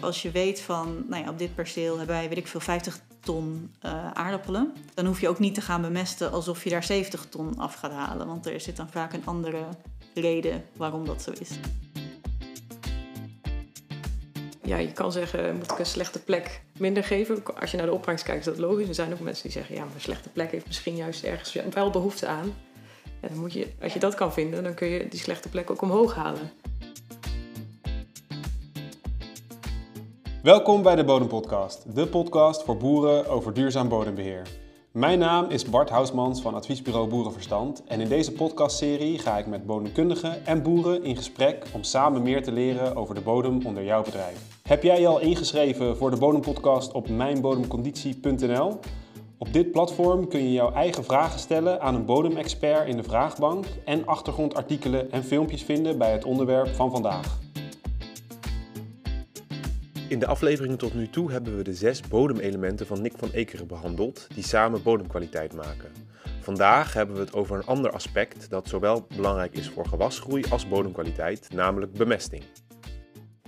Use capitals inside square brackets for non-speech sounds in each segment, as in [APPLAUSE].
als je weet van, nou ja, op dit perceel hebben wij, weet ik veel, 50 ton uh, aardappelen. Dan hoef je ook niet te gaan bemesten alsof je daar 70 ton af gaat halen. Want er zit dan vaak een andere reden waarom dat zo is. Ja, je kan zeggen, moet ik een slechte plek minder geven? Als je naar de opbrengst kijkt, is dat logisch. Er zijn ook mensen die zeggen, ja, maar een slechte plek heeft misschien juist ergens wel behoefte aan. En dan moet je, als je dat kan vinden, dan kun je die slechte plek ook omhoog halen. Welkom bij de Bodempodcast, de podcast voor boeren over duurzaam bodembeheer. Mijn naam is Bart Housmans van adviesbureau Boerenverstand en in deze podcastserie ga ik met bodemkundigen en boeren in gesprek om samen meer te leren over de bodem onder jouw bedrijf. Heb jij je al ingeschreven voor de Bodempodcast op mijnbodemconditie.nl? Op dit platform kun je jouw eigen vragen stellen aan een bodemexpert in de vraagbank en achtergrondartikelen en filmpjes vinden bij het onderwerp van vandaag. In de afleveringen tot nu toe hebben we de zes bodemelementen van Nick van Ekeren behandeld, die samen bodemkwaliteit maken. Vandaag hebben we het over een ander aspect dat zowel belangrijk is voor gewasgroei als bodemkwaliteit, namelijk bemesting.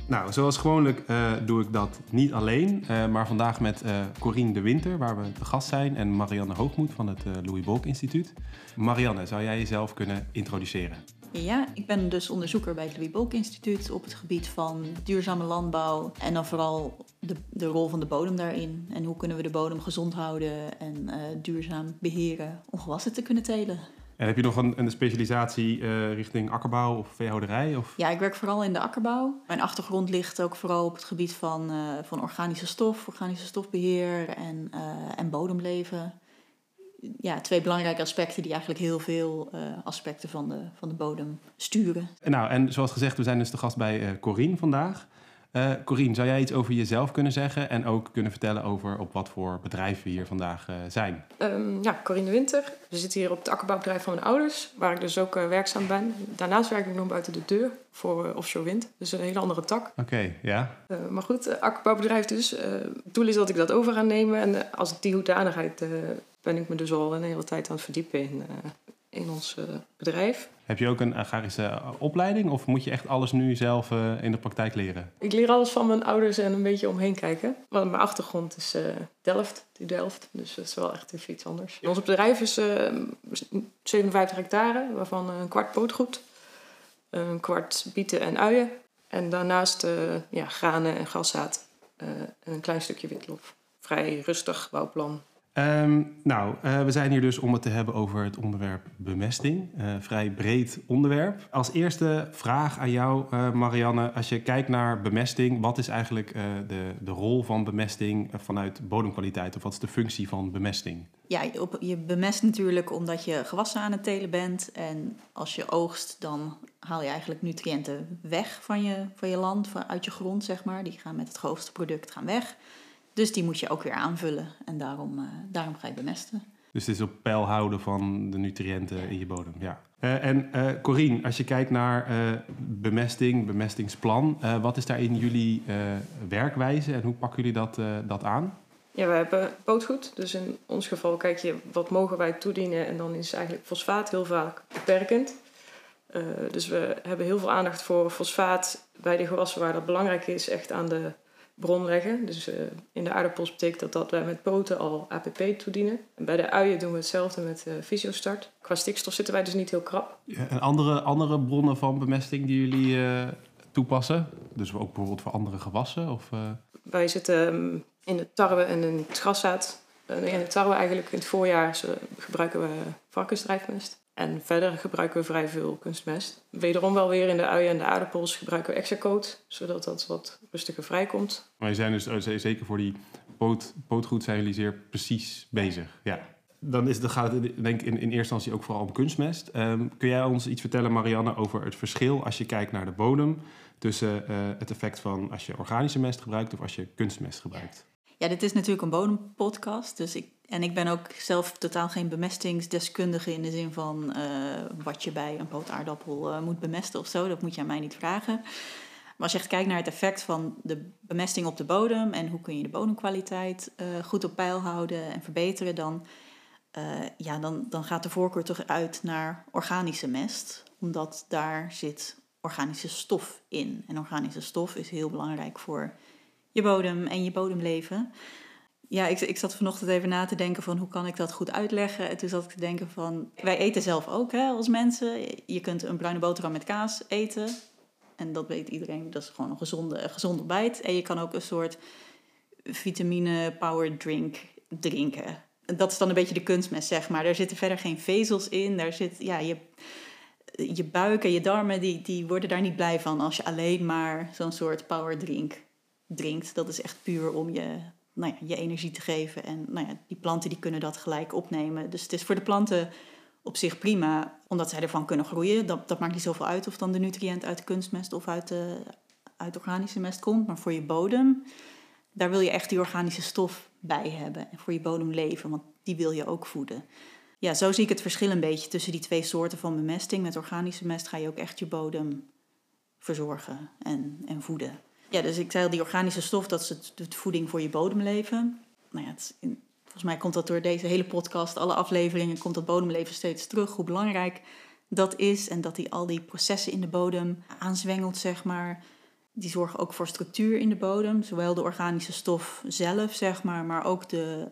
Nou, zoals gewoonlijk uh, doe ik dat niet alleen, uh, maar vandaag met uh, Corine de Winter, waar we te gast zijn, en Marianne Hoogmoed van het Louis Bolk Instituut. Marianne, zou jij jezelf kunnen introduceren? Ja, ik ben dus onderzoeker bij het Louis Bolk Instituut op het gebied van duurzame landbouw en dan vooral de, de rol van de bodem daarin. En hoe kunnen we de bodem gezond houden en uh, duurzaam beheren om gewassen te kunnen telen. En heb je nog een, een specialisatie uh, richting akkerbouw of veehouderij? Of? Ja, ik werk vooral in de akkerbouw. Mijn achtergrond ligt ook vooral op het gebied van, uh, van organische stof, organische stofbeheer en, en bodemleven ja, twee belangrijke aspecten die eigenlijk heel veel uh, aspecten van de, van de bodem sturen. Nou, en zoals gezegd, we zijn dus de gast bij uh, Corine vandaag. Uh, Corine, zou jij iets over jezelf kunnen zeggen en ook kunnen vertellen over op wat voor bedrijf we hier vandaag zijn? Um, ja, Corine Winter. We zitten hier op het akkerbouwbedrijf van mijn ouders, waar ik dus ook werkzaam ben. Daarnaast werk ik nog buiten de deur voor offshore wind, dus een hele andere tak. Oké, okay, ja. maar goed, akkerbouwbedrijf dus. het doel is dat ik dat over ga nemen en als ik die hoedanigheid ben ik me dus al een hele tijd aan het verdiepen in, uh, in ons uh, bedrijf. Heb je ook een agrarische opleiding of moet je echt alles nu zelf uh, in de praktijk leren? Ik leer alles van mijn ouders en een beetje omheen kijken. Want mijn achtergrond is Delft, die Delft, dus dat is wel echt even iets anders. Ons bedrijf is 57 hectare, waarvan een kwart pootgoed, een kwart bieten en uien. En daarnaast ja, granen en graszaad en een klein stukje witlof. Vrij rustig bouwplan Um, nou, uh, we zijn hier dus om het te hebben over het onderwerp bemesting. Uh, vrij breed onderwerp. Als eerste vraag aan jou, uh, Marianne. Als je kijkt naar bemesting, wat is eigenlijk de, de rol van bemesting vanuit bodemkwaliteit? Of wat is de functie van bemesting? Ja, je bemest natuurlijk omdat je gewassen aan het telen bent. En als je oogst, dan haal je eigenlijk nutriënten weg van je, van je land, van, uit je grond, zeg maar. Die gaan met het grootste product gaan weg. Dus die moet je ook weer aanvullen en daarom, uh, daarom ga je bemesten. Dus het is op peil houden van de nutriënten in je bodem, ja. Uh, en uh, Corine, als je kijkt naar bemesting, bemestingsplan, wat is daarin jullie werkwijze en hoe pakken jullie dat, dat aan? Ja, we hebben pootgoed. Dus in ons geval kijk je wat mogen wij toedienen en dan is eigenlijk fosfaat heel vaak beperkend. dus we hebben heel veel aandacht voor fosfaat bij de gewassen waar dat belangrijk is, echt aan de bron leggen. Dus uh, in de aardappels betekent dat dat wij met poten al APP toedienen. En bij de uien doen we hetzelfde met uh, Fysiostart. Qua stikstof zitten wij dus niet heel krap. Ja, en andere, andere bronnen van bemesting die jullie uh, toepassen? Dus ook bijvoorbeeld voor andere gewassen? Of, Wij zitten um, in de tarwe en in het graszaad. in de tarwe eigenlijk in het voorjaar gebruiken we varkensdrijfmest. En verder gebruiken we vrij veel kunstmest. Wederom wel weer in de uien en de aardappels gebruiken we exacoat, zodat dat wat rustiger vrijkomt. Maar je zijn dus oh, zeker voor die poot, pootgoed zijn jullie zeer precies bezig. Ja. Dan, is, dan gaat het denk ik in, in eerste instantie ook vooral om kunstmest. Um, kun jij ons iets vertellen, Marianne, over het verschil als je kijkt naar de bodem tussen uh, het effect van als je organische mest gebruikt of als je kunstmest gebruikt? Ja, dit is natuurlijk een bodempodcast. Dus ik, en ik ben ook zelf totaal geen bemestingsdeskundige in de zin van uh, wat je bij een pootaardappel uh, moet bemesten of zo. Dat moet je aan mij niet vragen. Maar als je echt kijkt naar het effect van de bemesting op de bodem en hoe kun je de bodemkwaliteit uh, goed op peil houden en verbeteren, dan, ja, dan, dan gaat de voorkeur toch uit naar organische mest. Omdat daar zit organische stof in. En organische stof is heel belangrijk voor je bodem en je bodemleven. Ja, ik, ik zat vanochtend even na te denken van hoe kan ik dat goed uitleggen. En toen zat ik te denken van, wij eten zelf ook hè, als mensen. Je kunt een bruine boterham met kaas eten. En dat weet iedereen, dat is gewoon een gezonde, gezonde ontbijt. En je kan ook een soort vitamine power drink drinken. Dat is dan een beetje de kunstmest, zeg maar. Er zitten verder geen vezels in. Daar zit, ja, je, je buik en je darmen die, die worden daar niet blij van als je alleen maar zo'n soort power drink drinkt. Dat is echt puur om je, nou ja, je energie te geven. En nou ja, die planten die kunnen dat gelijk opnemen. Dus het is voor de planten op zich prima, omdat zij ervan kunnen groeien. Dat, dat maakt niet zoveel uit of dan de nutriënt uit de kunstmest of uit de, uit organische mest komt. Maar voor je bodem, daar wil je echt die organische stof bij hebben. En voor je bodemleven, want die wil je ook voeden. Ja, zo zie ik het verschil een beetje tussen die twee soorten van bemesting. Met organische mest ga je ook echt je bodem verzorgen en, en voeden. Ja, dus ik zei al, die organische stof, dat is het, het voeding voor je bodemleven. Nou ja, het, volgens mij komt dat door deze hele podcast, alle afleveringen, komt dat bodemleven steeds terug. Hoe belangrijk dat is en dat die al die processen in de bodem aanzwengelt, zeg maar. Die zorgen ook voor structuur in de bodem, zowel de organische stof zelf, zeg maar, maar ook de,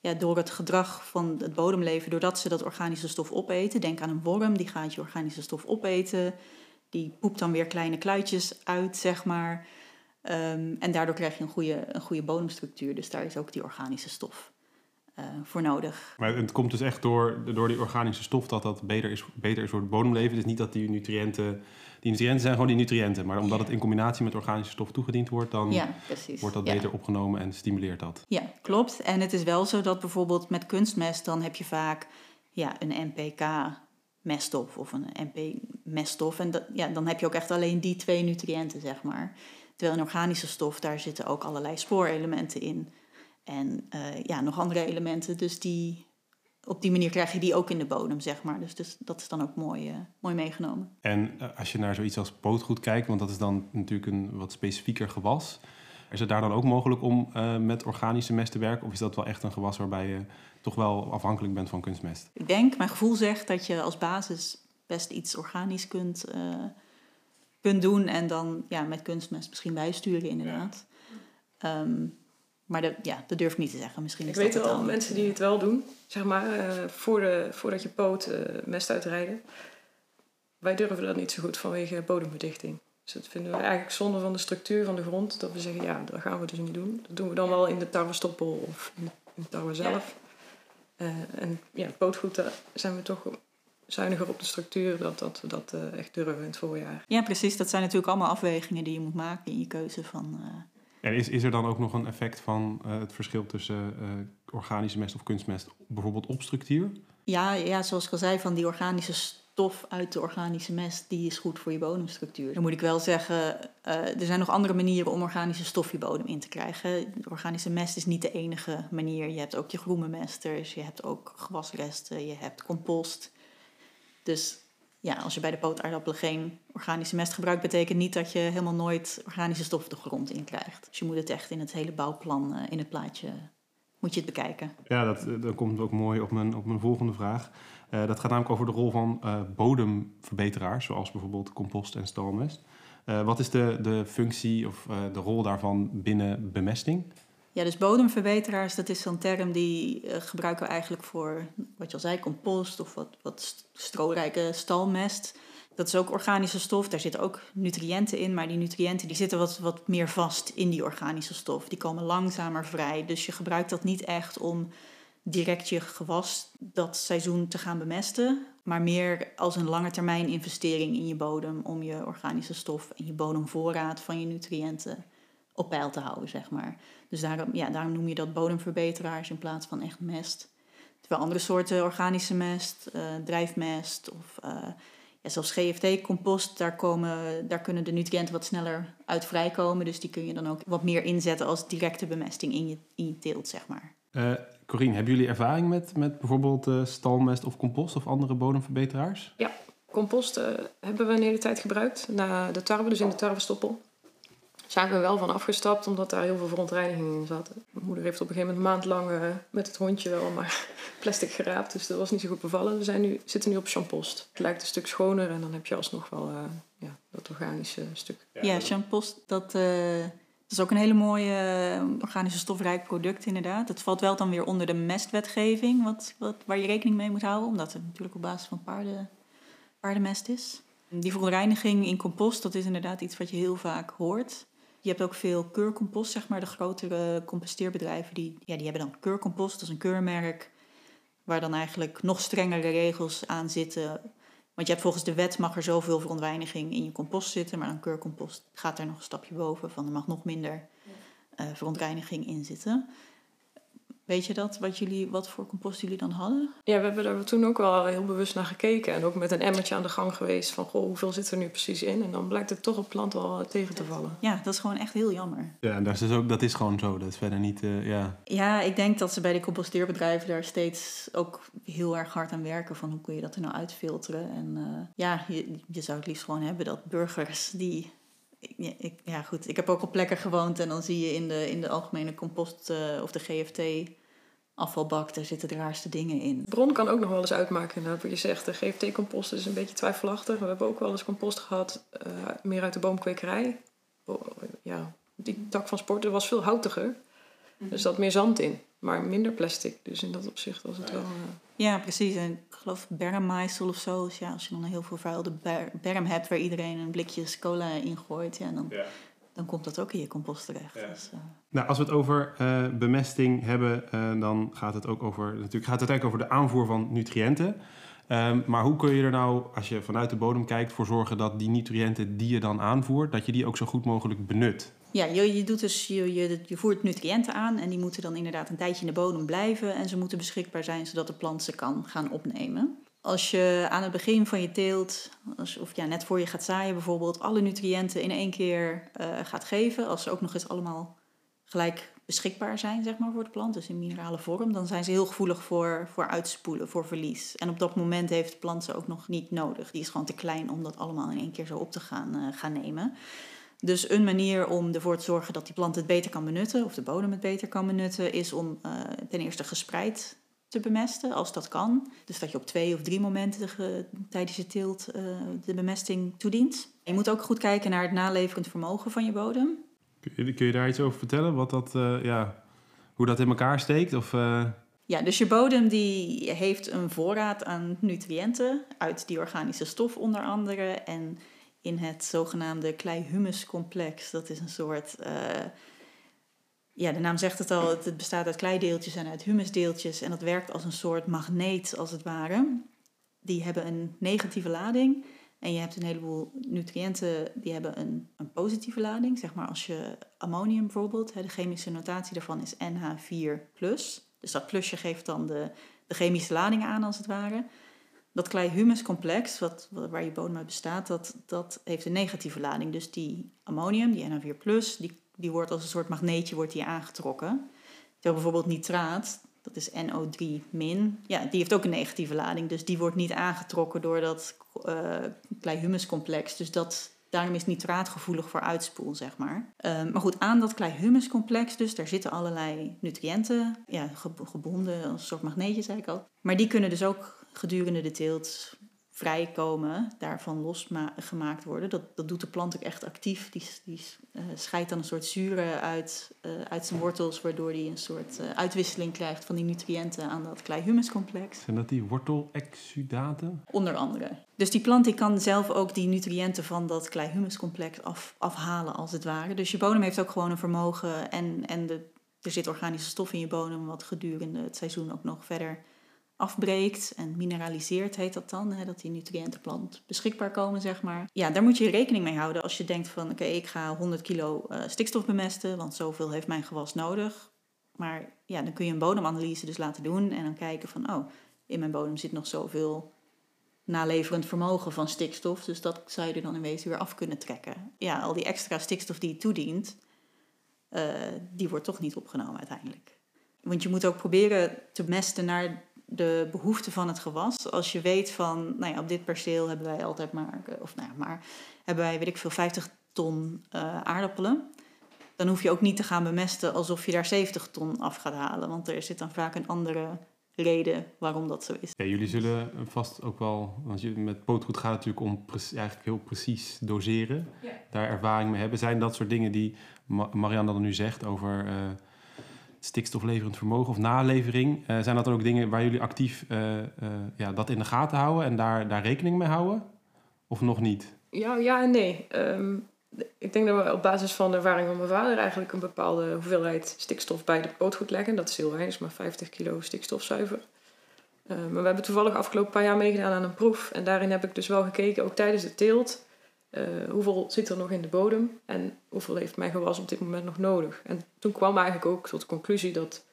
ja, door het gedrag van het bodemleven, doordat ze dat organische stof opeten. Denk aan een worm, die gaat je organische stof opeten. Die poept dan weer kleine kluitjes uit, zeg maar. Ehm, en daardoor krijg je een goede, een goede bodemstructuur. Dus daar is ook die organische stof uh, voor nodig. Maar het komt dus echt door, door die organische stof dat dat beter is, beter is voor het bodemleven. Is niet dat die nutriënten... Die nutriënten zijn gewoon die nutriënten. Maar omdat het in combinatie met organische stof toegediend wordt... dan ja, wordt dat beter ja. opgenomen en stimuleert dat. Ja, klopt. En het is wel zo dat bijvoorbeeld met kunstmest... dan heb je vaak ja, een NPK meststof of een NP meststof. En dat, ja, dan heb je ook echt alleen die twee nutriënten, zeg maar. Terwijl in organische stof, daar zitten ook allerlei spoorelementen in. En uh, ja, nog andere elementen. Dus die, op die manier krijg je die ook in de bodem, zeg maar. Dus, dus dat is dan ook mooi, uh, mooi meegenomen. En uh, als je naar zoiets als pootgoed kijkt, want dat is dan natuurlijk een wat specifieker gewas. Is het daar dan ook mogelijk om met organische mest te werken? Of is dat wel echt een gewas waarbij je toch wel afhankelijk bent van kunstmest? Ik denk, mijn gevoel zegt dat je als basis best iets organisch kunt, kunt doen. En dan ja, met kunstmest misschien bijsturen, inderdaad. Ja. Um, maar dat, ja, dat durf ik niet te zeggen. Misschien ik is weet dat wel mensen die het wel doen, zeg maar, uh, voor de, voordat je poot uh, mest uitrijden. Wij durven dat niet zo goed vanwege bodemverdichting. Dus dat vinden we eigenlijk zonde van de structuur van de grond. Dat we zeggen, ja, dat gaan we dus niet doen. Dat doen we dan wel in de tarwestoppel of in de tarwe zelf. Ja. Uh, en ja, pootgoed, daar zijn we toch zuiniger op de structuur dat, dat we dat echt durven in het voorjaar. Ja, precies. Dat zijn natuurlijk allemaal afwegingen die je moet maken in je keuze van en is, is er dan ook nog een effect van uh, het verschil tussen uh, organische mest of kunstmest, bijvoorbeeld op structuur? Ja, ja, zoals ik al zei, van die organische stof uit de organische mest, die is goed voor je bodemstructuur. Dan moet ik wel zeggen, uh, er zijn nog andere manieren om organische stof je bodem in te krijgen. De organische mest is niet de enige manier. Je hebt ook je groenbemesters, je hebt ook gewasresten, je hebt compost. Dus ja, als je bij de pootaardappelen geen organische mest gebruikt, betekent niet dat je helemaal nooit organische stof de grond in krijgt. Dus je moet het echt in het hele bouwplan, uh, in het plaatje, moet je het bekijken. Ja, dat, dat komt ook mooi op mijn, op mijn volgende vraag. Uh, dat gaat namelijk over de rol van uh, bodemverbeteraars, zoals bijvoorbeeld compost en stalmest. wat is de, de functie of de rol daarvan binnen bemesting? Ja, dus bodemverbeteraars, dat is zo'n term die uh, gebruiken we eigenlijk voor, wat je al zei, compost of wat, wat stroorijke stalmest. Dat is ook organische stof, daar zitten ook nutriënten in, maar die nutriënten die zitten wat, wat meer vast in die organische stof. Die komen langzamer vrij, dus je gebruikt dat niet echt om direct je gewas dat seizoen te gaan bemesten, maar meer als een lange termijn investering in je bodem om je organische stof en je bodemvoorraad van je nutriënten op peil te houden, zeg maar. Dus daarom, ja, daarom noem je dat bodemverbeteraars in plaats van echt mest. Terwijl andere soorten organische mest, uh, drijfmest of uh, ja, zelfs GFT-compost, daar, komen, daar kunnen de nutriënten wat sneller uit vrijkomen. Dus die kun je dan ook wat meer inzetten als directe bemesting in je, in je teelt, zeg maar. Uh, Corine, hebben jullie ervaring met, met bijvoorbeeld stalmest of compost of andere bodemverbeteraars? Ja, compost hebben we een hele tijd gebruikt na de tarwe, dus in de tarwestoppel zijn we wel van afgestapt, omdat daar heel veel verontreiniging in zat. Mijn moeder heeft op een gegeven moment een maand lang uh, met het hondje wel maar [LAUGHS] plastic geraapt, dus dat was niet zo goed bevallen. We zijn nu, zitten nu op champost. Het lijkt een stuk schoner en dan heb je alsnog wel uh, ja, dat organische stuk. Ja, champost, dat, uh, Dat is ook een hele mooie eh, organische stofrijk product inderdaad. Het valt wel dan weer onder de mestwetgeving, wat, wat, waar je rekening mee moet houden. Omdat het natuurlijk op basis van paarden, paardenmest is. Die verontreiniging in compost, dat is inderdaad iets wat je heel vaak hoort. Je hebt ook veel keurcompost, zeg maar. De grotere composteerbedrijven, die, ja, die hebben dan keurcompost. Dat is een keurmerk waar dan eigenlijk nog strengere regels aan zitten. Want je hebt volgens de wet mag er zoveel verontreiniging in je compost zitten, maar dan keurcompost gaat er nog een stapje boven van er mag nog minder uh, verontreiniging in zitten. Weet je dat, wat, jullie, wat voor compost jullie dan hadden? Ja, we hebben daar toen ook wel heel bewust naar gekeken. En ook met een emmertje aan de gang geweest van, goh, hoeveel zit er nu precies in? En dan blijkt het toch op plant wel tegen te vallen. Ja, dat is gewoon echt heel jammer. Ja, en dat is, dus ook, dat is gewoon zo. Dat is verder niet, uh, ja... Ja, ik denk dat ze bij de composteerbedrijven daar steeds ook heel erg hard aan werken. Van hoe kun je dat er nou uitfilteren? En uh, ja, je, je zou het liefst gewoon hebben dat burgers die ja, ik, ja, goed. Ik heb ook op plekken gewoond en dan zie je in de, in de algemene compost uh, of de GFT afvalbak, daar zitten de raarste dingen in. Bron kan ook nog wel eens uitmaken, inderdaad, wat je zegt. De GFT-compost is een beetje twijfelachtig. We hebben ook wel eens compost gehad, uh, meer uit de boomkwekerij. Oh, ja, die tak van sporten was veel houtiger. Mm Er zat meer zand in, maar minder plastic. Dus in dat opzicht was het wel... Uh... Ja, precies. En geloof bermmaaisel of zo. Dus ja, als je dan een heel vervuilde ber berm hebt waar iedereen een blikje cola in gooit, ja, dan, ja. dan komt dat ook in je compost terecht. Ja. Dus, uh... Nou, als we het over uh, bemesting hebben, uh, dan gaat het ook over, natuurlijk gaat het eigenlijk over de aanvoer van nutriënten. Um, maar hoe kun je er nou, als je vanuit de bodem kijkt, voor zorgen dat die nutriënten die je dan aanvoert, dat je die ook zo goed mogelijk benut? Ja, je, doet dus, je, je, voert nutriënten aan en die moeten dan inderdaad een tijdje in de bodem blijven en ze moeten beschikbaar zijn zodat de plant ze kan gaan opnemen. Als je aan het begin van je teelt, als, of ja, net voor je gaat zaaien bijvoorbeeld, alle nutriënten in één keer uh, gaat geven, als ze ook nog eens allemaal gelijk beschikbaar zijn zeg maar, voor de plant, dus in minerale vorm, dan zijn ze heel gevoelig voor, voor uitspoelen, voor verlies. En op dat moment heeft de plant ze ook nog niet nodig. Die is gewoon te klein om dat allemaal in één keer zo op te gaan, uh, gaan nemen. Dus een manier om ervoor te zorgen dat die plant het beter kan benutten, of de bodem het beter kan benutten, is om uh, ten eerste gespreid te bemesten, als dat kan. Dus dat je op twee of drie momenten de, tijdens je teelt uh, de bemesting toedient. Je moet ook goed kijken naar het naleverend vermogen van je bodem. Kun je, kun je daar iets over vertellen? Wat dat, uh, ja, hoe dat in elkaar steekt? Of, Ja, dus je bodem die heeft een voorraad aan nutriënten uit die organische stof onder andere. En in het zogenaamde klei-humuscomplex. Dat is een soort, uh, ja, de naam zegt het al, het bestaat uit kleideeltjes en uit humusdeeltjes. En dat werkt als een soort magneet, als het ware. Die hebben een negatieve lading. En je hebt een heleboel nutriënten die hebben een, een positieve lading. Zeg maar als je ammonium bijvoorbeeld, de chemische notatie daarvan is NH4+. Dus dat plusje geeft dan de, de chemische lading aan, als het ware. Dat klei-humuscomplex, wat, waar je bodem uit bestaat, dat, dat heeft een negatieve lading. Dus die ammonium, die NH4+, die, die wordt als een soort magneetje wordt die aangetrokken. Terwijl bijvoorbeeld nitraat, dat is NO3 min, ja, die heeft ook een negatieve lading. Dus die wordt niet aangetrokken door dat uh, klei-humuscomplex. Dus dat, daarom is nitraat gevoelig voor uitspoel, zeg maar. Uh, maar goed, aan dat klei-humuscomplex dus, daar zitten allerlei nutriënten, ja, gebonden als een soort magneetje, zei ik al. Maar die kunnen dus ook gedurende de teelt vrijkomen, daarvan losgemaakt worden. Dat, dat doet de plant ook echt actief. Die, die uh, scheidt dan een soort zuren uit, uh, uit zijn wortels, waardoor hij een soort uh, uitwisseling krijgt van die nutriënten aan dat klei-humuscomplex. Zijn dat die wortelexudaten? Onder andere. Dus die plant die kan zelf ook die nutriënten van dat klei-humuscomplex af, afhalen, als het ware. Dus je bodem heeft ook gewoon een vermogen en, en de, er zit organische stof in je bodem, wat gedurende het seizoen ook nog verder afbreekt en mineraliseert, heet dat dan. Hè, dat die nutriëntenplant beschikbaar komen, zeg maar. Ja, daar moet je rekening mee houden als je denkt van... oké, ik ga 100 kilo uh, stikstof bemesten, want zoveel heeft mijn gewas nodig. Maar ja, dan kun je een bodemanalyse dus laten doen en dan kijken van... oh, in mijn bodem zit nog zoveel naleverend vermogen van stikstof... dus dat zou je er dan in wezen weer af kunnen trekken. Ja, al die extra stikstof die je toedient, uh, die wordt toch niet opgenomen uiteindelijk. Want je moet ook proberen te mesten naar de behoeften van het gewas. Als je weet van, nou ja, op dit perceel hebben wij altijd maar, of nou ja, maar hebben wij, weet ik veel, 50 ton uh, aardappelen. Dan hoef je ook niet te gaan bemesten alsof je daar 70 ton af gaat halen. Want er zit dan vaak een andere reden waarom dat zo is. Ja, jullie zullen vast ook wel, want je, met pootgoed gaat het natuurlijk om eigenlijk heel precies doseren. Ja. Daar ervaring mee hebben. Zijn dat soort dingen die Ma- Marianne dan nu zegt over eh, stikstofleverend vermogen of nalevering? eh, zijn dat dan ook dingen waar jullie actief eh, eh, ja, dat in de gaten houden en daar, daar rekening mee houden? Of nog niet? Ja, ja en nee. Ehm, ik denk dat we op basis van de ervaring van mijn vader eigenlijk een bepaalde hoeveelheid stikstof bij de pootgoed leggen. Dat is heel weinig, maar 50 kilo stikstofzuiver. Eh, maar we hebben toevallig afgelopen paar jaar meegedaan aan een proef. En daarin heb ik dus wel gekeken, ook tijdens de teelt, eh, hoeveel zit er nog in de bodem en hoeveel heeft mijn gewas op dit moment nog nodig. En toen kwam eigenlijk ook tot de conclusie dat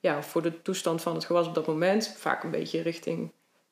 ja, voor de toestand van het gewas op dat moment, vaak een beetje richting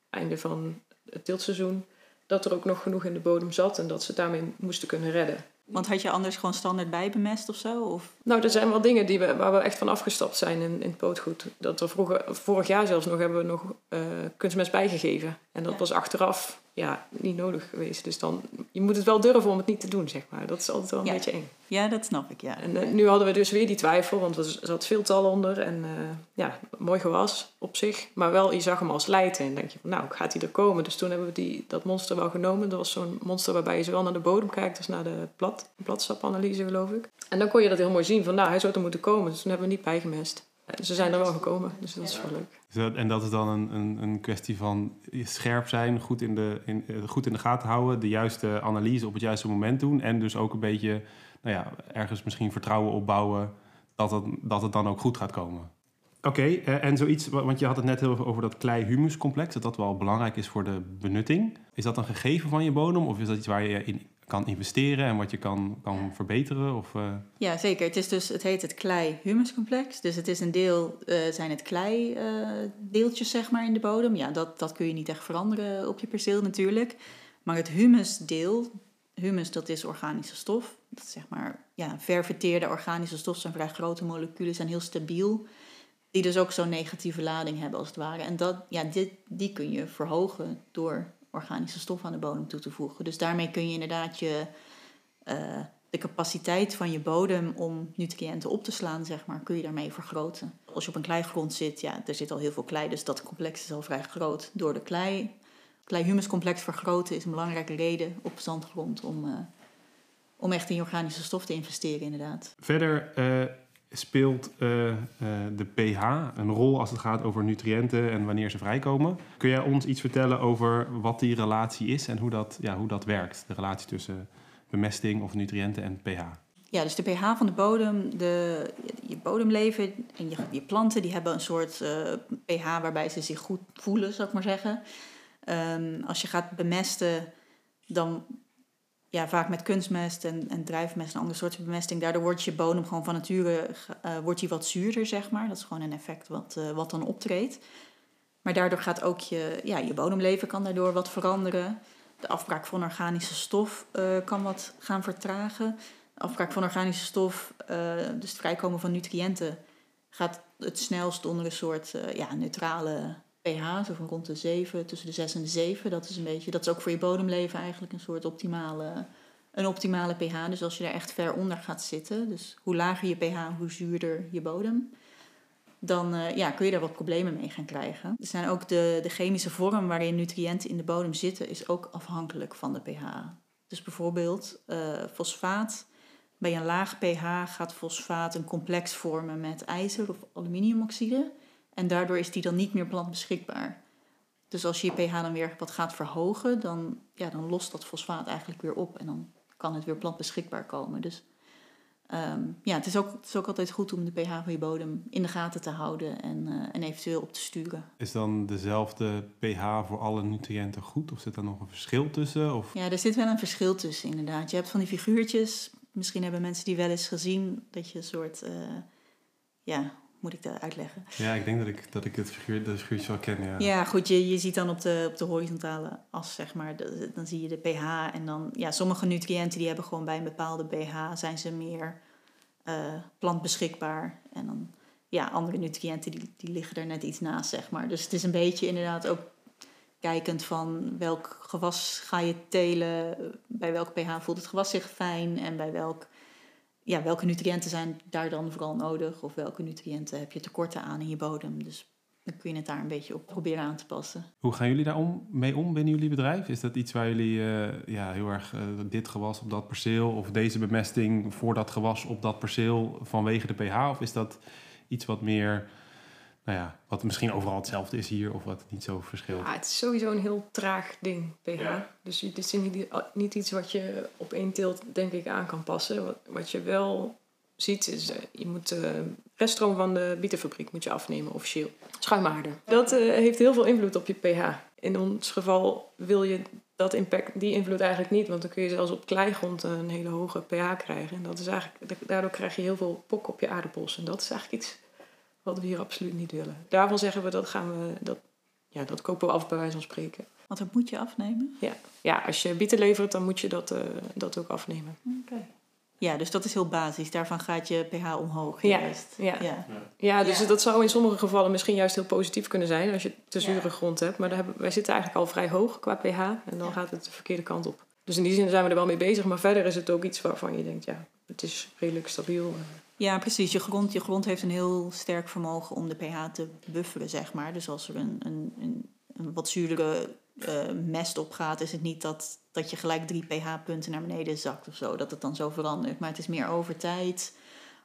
einde van het teeltseizoen, dat er ook nog genoeg in de bodem zat en dat ze daarmee moesten kunnen redden. Want had je anders gewoon standaard bijbemest of zo? Of? Nou, er zijn wel dingen die we, waar we echt van afgestapt zijn in, in het pootgoed. Dat er vroeger, vorig jaar zelfs nog hebben we nog eh, kunstmest bijgegeven. En dat Ja. was achteraf ja, niet nodig geweest. Dus dan, je moet het wel durven om het niet te doen, zeg maar. Dat is altijd wel een Ja. beetje eng. Ja, dat snap ik, ja. En eh, nu hadden we dus weer die twijfel, want er zat veel tal onder. En eh, ja, mooi gewas op zich. Maar wel, je zag hem als leiden. En denk je van, nou, gaat hij er komen? Dus toen hebben we die, dat monster wel genomen. Dat was zo'n monster waarbij je zowel naar de bodem kijkt als naar de plat, bladstapanalyse, geloof ik. En dan kon je dat heel mooi zien van, nou, hij zou er moeten komen. Dus toen hebben we niet bijgemest. En ze zijn er wel gekomen, dus dat is wel leuk. Dus dat- en dat is dan een, een, een kwestie van scherp zijn, goed in, de, in, eh, goed in de gaten houden, de juiste analyse op het juiste moment doen. En dus ook een beetje, nou ja, ergens misschien vertrouwen opbouwen dat het, dat het dan ook goed gaat komen. Oké, eh, en zoiets, wa- want je had het net heel even over dat klei-humuscomplex, dat dat wel belangrijk is voor de benutting. Is dat een gegeven van je bodem of is dat iets waar je in kan investeren en wat je kan, kan verbeteren? Of, eh, Ja, zeker. Het, is dus, het heet het klei-humuscomplex. Dus het is een deel, eh, zijn het klei-deeltjes zeg maar in de bodem. Ja, dat, dat kun je niet echt veranderen op je perceel natuurlijk. Maar het humusdeel, humus dat is organische stof. Dat is zeg maar, ja, ververteerde organische stof zijn vrij grote moleculen, zijn heel stabiel. Die dus ook zo'n negatieve lading hebben als het ware. En dat, ja, dit, die kun je verhogen door organische stof aan de bodem toe te voegen. Dus daarmee kun je inderdaad je, eh, de capaciteit van je bodem om nutriënten op te slaan, zeg maar, kun je daarmee vergroten. Als je op een kleigrond zit, ja, er zit al heel veel klei, dus dat complex is al vrij groot. Door de klei, klei-humuscomplex vergroten is een belangrijke reden op zandgrond om, eh, om echt in organische stof te investeren, inderdaad. Verder eh, speelt eh, eh, de pH een rol als het gaat over nutriënten en wanneer ze vrijkomen. Kun jij ons iets vertellen over wat die relatie is en hoe dat, ja, hoe dat werkt? De relatie tussen bemesting of nutriënten en pH. Ja, dus de pH van de bodem, de, je bodemleven en je, je planten, die hebben een soort eh, pH waarbij ze zich goed voelen, zou ik maar zeggen. Ehm, als je gaat bemesten, dan ja, vaak met kunstmest en, en drijfmest en andere soorten bemesting, daardoor wordt je bodem gewoon van nature eh, wordt wat zuurder, zeg maar. Dat is gewoon een effect wat, eh, wat dan optreedt. Maar daardoor gaat ook je, ja, je bodemleven kan daardoor wat veranderen. De afbraak van organische stof eh, kan wat gaan vertragen. De afbraak van organische stof, dus het vrijkomen van nutriënten, gaat het snelst onder een soort ja, neutrale pH, zo van rond de 7, tussen de 6 en de 7. Dat is een beetje, dat is ook voor je bodemleven eigenlijk een soort optimale, een optimale pH. Dus als je daar echt ver onder gaat zitten, dus hoe lager je pH, hoe zuurder je bodem, dan eh, ja, kun je daar wat problemen mee gaan krijgen. Er zijn ook de, de chemische vorm waarin nutriënten in de bodem zitten, is ook afhankelijk van de pH. Dus bijvoorbeeld eh, fosfaat. Bij een laag pH gaat fosfaat een complex vormen met ijzer of aluminiumoxide. En daardoor is die dan niet meer plantbeschikbaar. Dus als je je pH dan weer wat gaat verhogen, dan, ja, dan lost dat fosfaat eigenlijk weer op. En dan kan het weer plantbeschikbaar komen. Dus ehm, ja, het is, ook, het is ook altijd goed om de pH van je bodem in de gaten te houden en, eh, en eventueel op te sturen. Is dan dezelfde pH voor alle nutriënten goed? Of zit er nog een verschil tussen? Of... Ja, er zit wel een verschil tussen inderdaad. Je hebt van die figuurtjes, misschien hebben mensen die wel eens gezien, dat je een soort, eh, ja, moet ik dat uitleggen? Ja, ik denk dat ik, dat ik het figuur, de figuurtje wel ken, ja. Ja, goed, je, je ziet dan op de, op de horizontale as, zeg maar, de- dan zie je de pH. En dan, ja, sommige nutriënten die hebben gewoon bij een bepaalde pH, zijn ze meer eh, plantbeschikbaar. En dan, ja, andere nutriënten die, die liggen er net iets naast, zeg maar. Dus het is een beetje inderdaad ook kijkend van welk gewas ga je telen, bij welk pH voelt het gewas zich fijn en bij welk, ja, welke nutriënten zijn daar dan vooral nodig of welke nutriënten heb je tekorten aan in je bodem. Dus dan kun je het daar een beetje op proberen aan te passen. Hoe gaan jullie daar om, mee om binnen jullie bedrijf? Is dat iets waar jullie uh, ja, heel erg uh, dit gewas op dat perceel of deze bemesting voor dat gewas op dat perceel vanwege de pH? Of is dat iets wat meer, nou ja, wat misschien overal hetzelfde is hier of wat niet zo verschilt? Ja, het is sowieso een heel traag ding, pH. Ja. Dus het is niet, niet iets wat je op één teelt denk ik aan kan passen. Wat, wat je wel ziet, is uh, je moet de reststroom van de bietenfabriek moet je afnemen officieel. Schuimaarden. Dat uh, heeft heel veel invloed op je pH. In ons geval wil je dat impact, die invloed eigenlijk niet, want dan kun je zelfs op kleigrond een hele hoge pH krijgen. En dat is eigenlijk, daardoor krijg je heel veel pok op je aardappels. En dat is eigenlijk iets wat we hier absoluut niet willen. Daarvan zeggen we dat gaan we, dat, ja, dat kopen we af bij wijze van spreken. Want dat moet je afnemen? Ja, ja als je bieten levert, dan moet je dat, uh, dat ook afnemen. Oké. Okay. Ja, dus dat is heel basis. Daarvan gaat je pH omhoog. Ja, ja. ja. ja dus dat zou in sommige gevallen misschien juist heel positief kunnen zijn als je te zure grond hebt. Maar hebben, wij zitten eigenlijk al vrij hoog qua pH en dan gaat het de verkeerde kant op. Dus in die zin zijn we er wel mee bezig. Maar verder is het ook iets waarvan je denkt, ja, het is redelijk stabiel. Ja, precies. Je grond, je grond heeft een heel sterk vermogen om de pH te bufferen, zeg maar. Dus als er een, een, een, een wat zuurdere uh, mest opgaat, is het niet dat, dat je gelijk drie pH-punten naar beneden zakt of zo. Dat het dan zo verandert. Maar het is meer over tijd.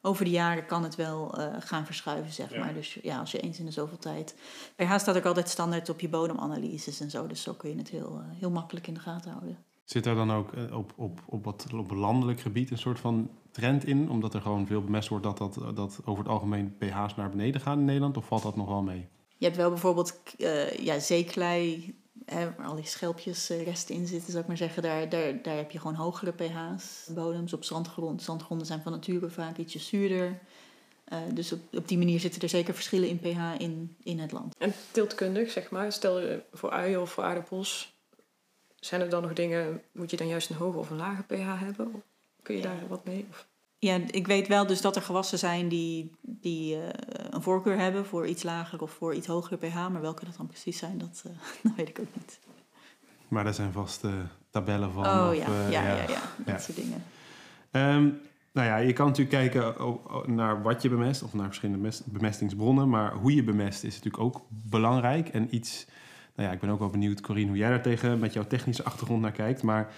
Over de jaren kan het wel uh, gaan verschuiven, zeg maar. Dus ja, als je eens in de zoveel tijd. pH staat ook altijd standaard op je bodemanalyses en zo. Dus zo kun je het heel, uh, heel makkelijk in de gaten houden. Zit er dan ook op, op, op, wat, op landelijk gebied een soort van trend in? Omdat er gewoon veel bemest wordt dat, dat, dat over het algemeen pH's naar beneden gaan in Nederland? Of valt dat nog wel mee? Je hebt wel bijvoorbeeld uh, ja, zeeklei hè, waar al die schelpjesresten in zitten, zou ik maar zeggen, daar, daar, daar heb je gewoon hogere pH's. Bodems op zandgrond. Zandgronden zijn van nature vaak ietsje zuurder. Uh, dus op, op die manier zitten er zeker verschillen in pH in, in het land. En teeltkundig, zeg maar, stel je voor uien of voor aardappels, zijn er dan nog dingen, moet je dan juist een hoge of een lage pH hebben? Kun je daar wat mee? Of? Ja, ik weet wel dus dat er gewassen zijn die, die uh, een voorkeur hebben voor iets lager of voor iets hogere pH. Maar welke dat dan precies zijn, dat, uh, [LAUGHS] dat weet ik ook niet. Maar daar zijn vast uh, tabellen van. Oh of, ja. Ja, ja, ja, ja, dat ja. soort dingen. Um, nou ja, je kan natuurlijk kijken naar wat je bemest of naar verschillende bemestingsbronnen. Maar hoe je bemest is natuurlijk ook belangrijk. En iets, nou ja, ik ben ook wel benieuwd, Corine, hoe jij daar tegen met jouw technische achtergrond naar kijkt. Maar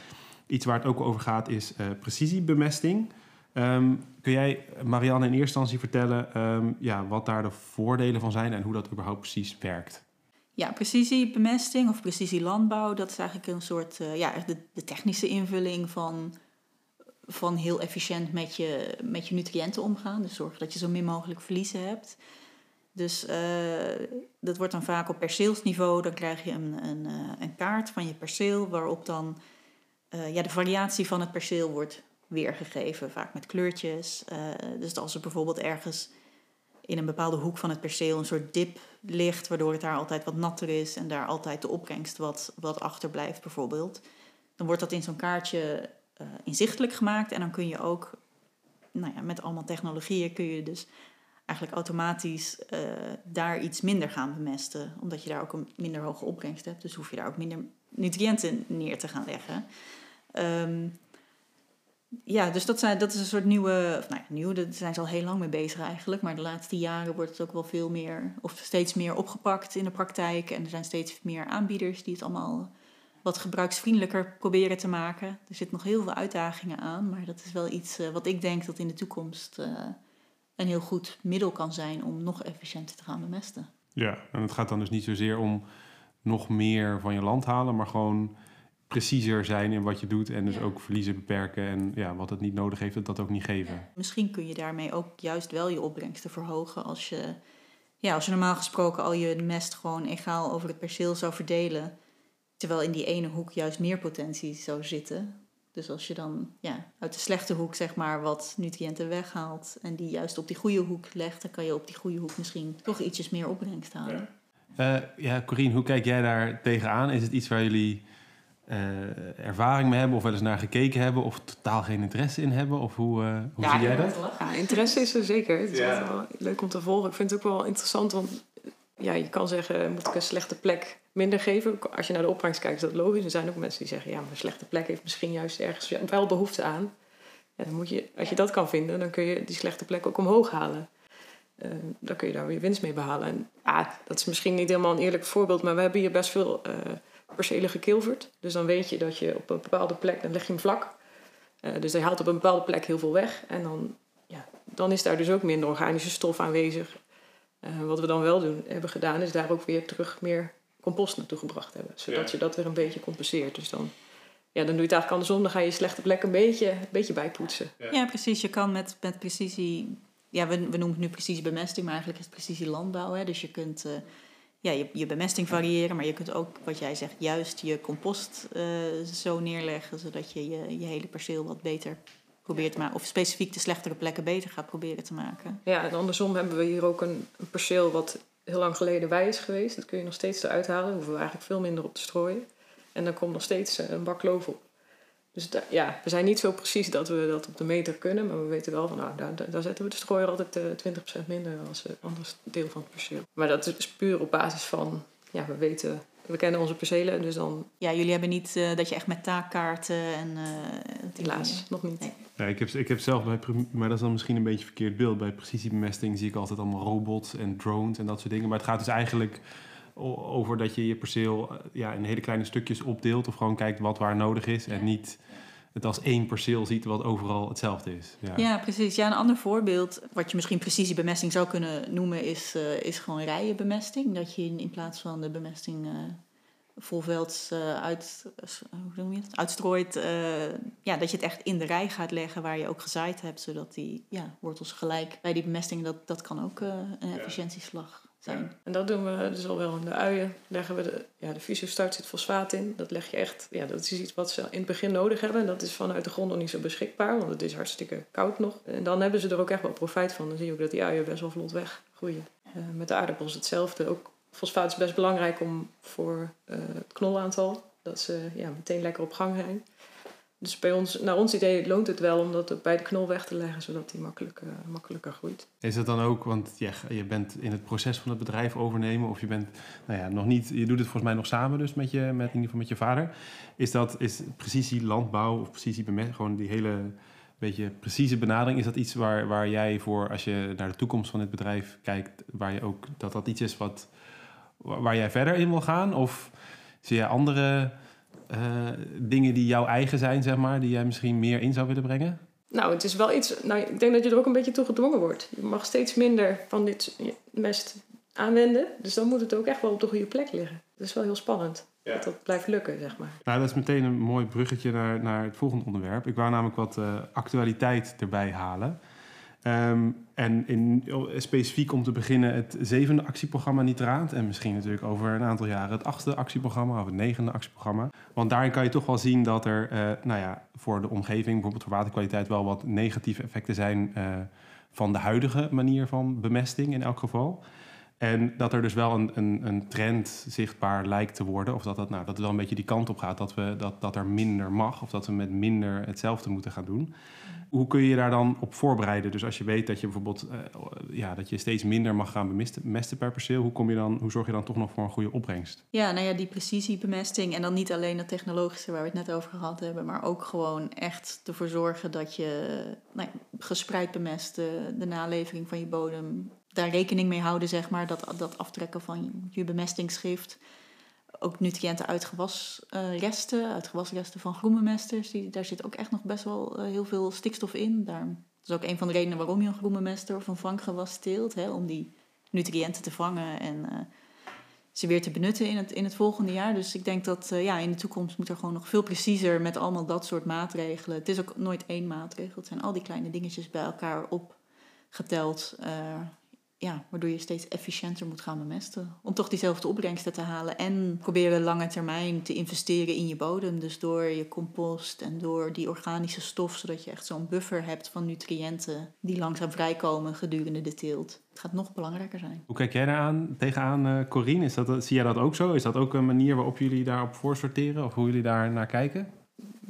iets waar het ook over gaat is precisiebemesting. Um, kun jij, Marianne, in eerste instantie vertellen um, ja, wat daar de voordelen van zijn en hoe dat überhaupt precies werkt? Ja, precisiebemesting of precisielandbouw, dat is eigenlijk een soort uh, ja, de, de, technische invulling van, van heel efficiënt met je, met je nutriënten omgaan. Dus zorgen dat je zo min mogelijk verliezen hebt. Dus uh, dat wordt dan vaak op perceelsniveau. Dan krijg je een, een, uh, een kaart van je perceel waarop dan ja, de variatie van het perceel wordt weergegeven, vaak met kleurtjes. Dus als er bijvoorbeeld ergens in een bepaalde hoek van het perceel een soort dip ligt, waardoor het daar altijd wat natter is en daar altijd de opbrengst wat, wat achterblijft, bijvoorbeeld, dan wordt dat in zo'n kaartje inzichtelijk gemaakt en dan kun je ook, nou ja, met allemaal technologieën kun je dus eigenlijk automatisch uh, daar iets minder gaan bemesten, omdat je daar ook een minder hoge opbrengst hebt. Dus hoef je daar ook minder nutriënten neer te gaan leggen. Um, ja, dus dat, zijn, dat is een soort nieuwe, of nou ja, nieuw, daar zijn ze al heel lang mee bezig eigenlijk. Maar de laatste jaren wordt het ook wel veel meer, of steeds meer opgepakt in de praktijk. En er zijn steeds meer aanbieders die het allemaal wat gebruiksvriendelijker proberen te maken. Er zitten nog heel veel uitdagingen aan, maar dat is wel iets uh, wat ik denk dat in de toekomst uh, een heel goed middel kan zijn om nog efficiënter te gaan bemesten. Ja, en het gaat dan dus niet zozeer om nog meer van je land halen, maar gewoon preciezer zijn in wat je doet en dus ja. ook verliezen beperken en ja, wat het niet nodig heeft, dat dat ook niet geven. Ja. Misschien kun je daarmee ook juist wel je opbrengsten verhogen als je, ja, als je normaal gesproken al je mest gewoon egaal over het perceel zou verdelen, terwijl in die ene hoek juist meer potentie zou zitten. Dus als je dan ja, uit de slechte hoek zeg maar wat nutriënten weghaalt en die juist op die goede hoek legt, dan kan je op die goede hoek misschien toch ietsjes meer opbrengst halen. Ja, uh, ja Corine, hoe kijk jij daar tegenaan? Is het iets waar jullie uh, ervaring mee hebben of wel eens naar gekeken hebben of totaal geen interesse in hebben? Of hoe, uh, hoe ja, zie jij dat? Ja, interesse is er zeker. Het is ja. wel leuk om te volgen. Ik vind het ook wel interessant, want ja, je kan zeggen, moet ik een slechte plek minder geven? Als je naar de opbrengst kijkt, is dat logisch. Er zijn ook mensen die zeggen, ja, maar een slechte plek heeft misschien juist ergens wel behoefte aan. Ja, dan moet je, als je dat kan vinden, dan kun je die slechte plek ook omhoog halen. Uh, dan kun je daar weer winst mee behalen. En ah, dat is misschien niet helemaal een eerlijk voorbeeld, maar we hebben hier best veel uh, percelen gekilverd. Dus dan weet je dat je op een bepaalde plek, dan leg je hem vlak. Uh, dus hij haalt op een bepaalde plek heel veel weg. En dan, ja, dan is daar dus ook minder organische stof aanwezig. Wat we dan wel doen, hebben gedaan, is daar ook weer terug meer compost naartoe gebracht hebben. Zodat je dat weer een beetje compenseert. Dus dan, ja, dan doe je het eigenlijk andersom. Dan ga je je slechte plek een beetje, een beetje bijpoetsen. Ja. ja, precies. Je kan met, met precisie... Ja, we, we noemen het nu precisie bemesting, maar eigenlijk is het precisie landbouw. Hè? Dus je kunt uh, ja, je, je bemesting variëren, maar je kunt ook, wat jij zegt, juist je compost uh, zo neerleggen, zodat je, je je hele perceel wat beter probeert te maken. Of specifiek de slechtere plekken beter gaat proberen te maken. Ja, en andersom hebben we hier ook een, een perceel wat heel lang geleden bij is geweest. Dat kun je nog steeds eruit halen. Daar hoeven we eigenlijk veel minder op te strooien. En dan komt nog steeds eh, een bak loof op. Dus ja, we zijn niet zo precies dat we dat op de meter kunnen. Maar we weten wel van, nou, daar, daar zetten we de strooier altijd uh, eh, 20% minder als een ander deel van het perceel. Maar dat is puur op basis van, ja, we weten we kennen onze percelen, dus dan... Ja, jullie hebben niet uh, dat je echt met taakkaarten en... Uh, Helaas, nog niet. Nee. Ja, ik, heb, ik heb zelf bij... Maar dat is dan misschien een beetje een verkeerd beeld. Bij precisiebemesting zie ik altijd allemaal robots en drones en dat soort dingen. Maar het gaat dus eigenlijk over dat je je perceel eh, ja, in hele kleine stukjes opdeelt... of gewoon kijkt wat waar nodig is en niet het als één perceel ziet wat overal hetzelfde is. Ja. ja, precies. Ja, een ander voorbeeld, wat je misschien precisiebemesting zou kunnen noemen, is, uh, is gewoon rijenbemesting. Dat je in, in plaats van de bemesting uh, volvelds uh, uit, hoe noem je het? uitstrooit, ja, dat je het echt in de rij gaat leggen waar je ook gezaaid hebt, zodat die ja, wortels gelijk bij die bemesting, dat, dat kan ook een efficiëntieslag en dat doen we dus al wel in de uien. Leggen we de, ja, de fysio-start zit fosfaat in. Dat leg je echt, ja, dat is iets wat ze in het begin nodig hebben. En dat is vanuit de grond nog niet zo beschikbaar, want het is hartstikke koud nog. En dan hebben ze er ook echt wel profijt van. Dan zie je ook dat die uien best wel vlot weggroeien. Uh, met de aardappels hetzelfde. Ook fosfaat is best belangrijk om voor uh, het knolaantal. Dat ze ja, meteen lekker op gang zijn. Dus bij ons, naar ons idee loont het wel om dat bij de knol weg te leggen, zodat die makkelijk, uh, makkelijker groeit. Is dat dan ook, want ja, je bent in het proces van het bedrijf overnemen, of je bent, nou ja, nog niet, je doet het volgens mij nog samen dus met je, met, in ieder geval met je vader. Is dat, is precisie landbouw of precisie gewoon die hele beetje precieze benadering, is dat iets waar, waar jij voor, als je naar de toekomst van dit bedrijf kijkt, waar je ook, dat dat iets is wat, waar jij verder in wil gaan? Of zie je andere dingen die jouw eigen zijn, zeg maar, die jij misschien meer in zou willen brengen? Nou, het is wel iets. Nou, ik denk dat je er ook een beetje toe gedwongen wordt. Je mag steeds minder van dit mest aanwenden. Dus dan moet het ook echt wel op de goede plek liggen. Dat is wel heel spannend. Dat dat blijft lukken, zeg maar. Nou, dat is meteen een mooi bruggetje naar, naar het volgende onderwerp. Ik wou namelijk wat uh, actualiteit erbij halen. Um, en in, specifiek om te beginnen het zevende actieprogramma Nitraat. En misschien natuurlijk over een aantal jaren het achtste actieprogramma of het negende actieprogramma. Want daarin kan je toch wel zien dat er uh, nou ja, voor de omgeving, bijvoorbeeld voor waterkwaliteit, wel wat negatieve effecten zijn uh, van de huidige manier van bemesting in elk geval. En dat er dus wel een, een, een, trend zichtbaar lijkt te worden. Of dat, dat, nou, dat het wel een beetje die kant op gaat. Dat, we, dat, dat er minder mag. Of dat we met minder hetzelfde moeten gaan doen. Hoe kun je daar dan op voorbereiden? Dus als je weet dat je bijvoorbeeld uh, ja, dat je steeds minder mag gaan bemesten per perceel, hoe, kom je dan, hoe zorg je dan toch nog voor een goede opbrengst? Ja, nou ja, die precisiebemesting en dan niet alleen dat technologische waar we het net over gehad hebben, maar ook gewoon echt ervoor zorgen dat je nou ja, gespreid bemest de, de nalevering van je bodem, daar rekening mee houden, zeg maar, dat, dat aftrekken van je bemestingsschrift ook nutriënten uit gewasresten, uit gewasresten van groenbemesters. Die, daar zit ook echt nog best wel eh, heel veel stikstof in. Daar, dat is ook een van de redenen waarom je een groenbemester of een vanggewas teelt. Hè, om die nutriënten te vangen en uh, ze weer te benutten in het, in het volgende jaar. Dus ik denk dat uh, ja, in de toekomst moet er gewoon nog veel preciezer met allemaal dat soort maatregelen. Het is ook nooit één maatregel. Het zijn al die kleine dingetjes bij elkaar opgeteld ja, waardoor je steeds efficiënter moet gaan bemesten. Om toch diezelfde opbrengsten te halen. En proberen lange termijn te investeren in je bodem. Dus door je compost en door die organische stof. Zodat je echt zo'n buffer hebt van nutriënten die langzaam vrijkomen gedurende de teelt. Het gaat nog belangrijker zijn. Hoe kijk jij daar aan, tegenaan, uh, Corine? Is dat, zie jij dat ook zo? Is dat ook een manier waarop jullie daarop voorsorteren? Of hoe jullie daar naar kijken?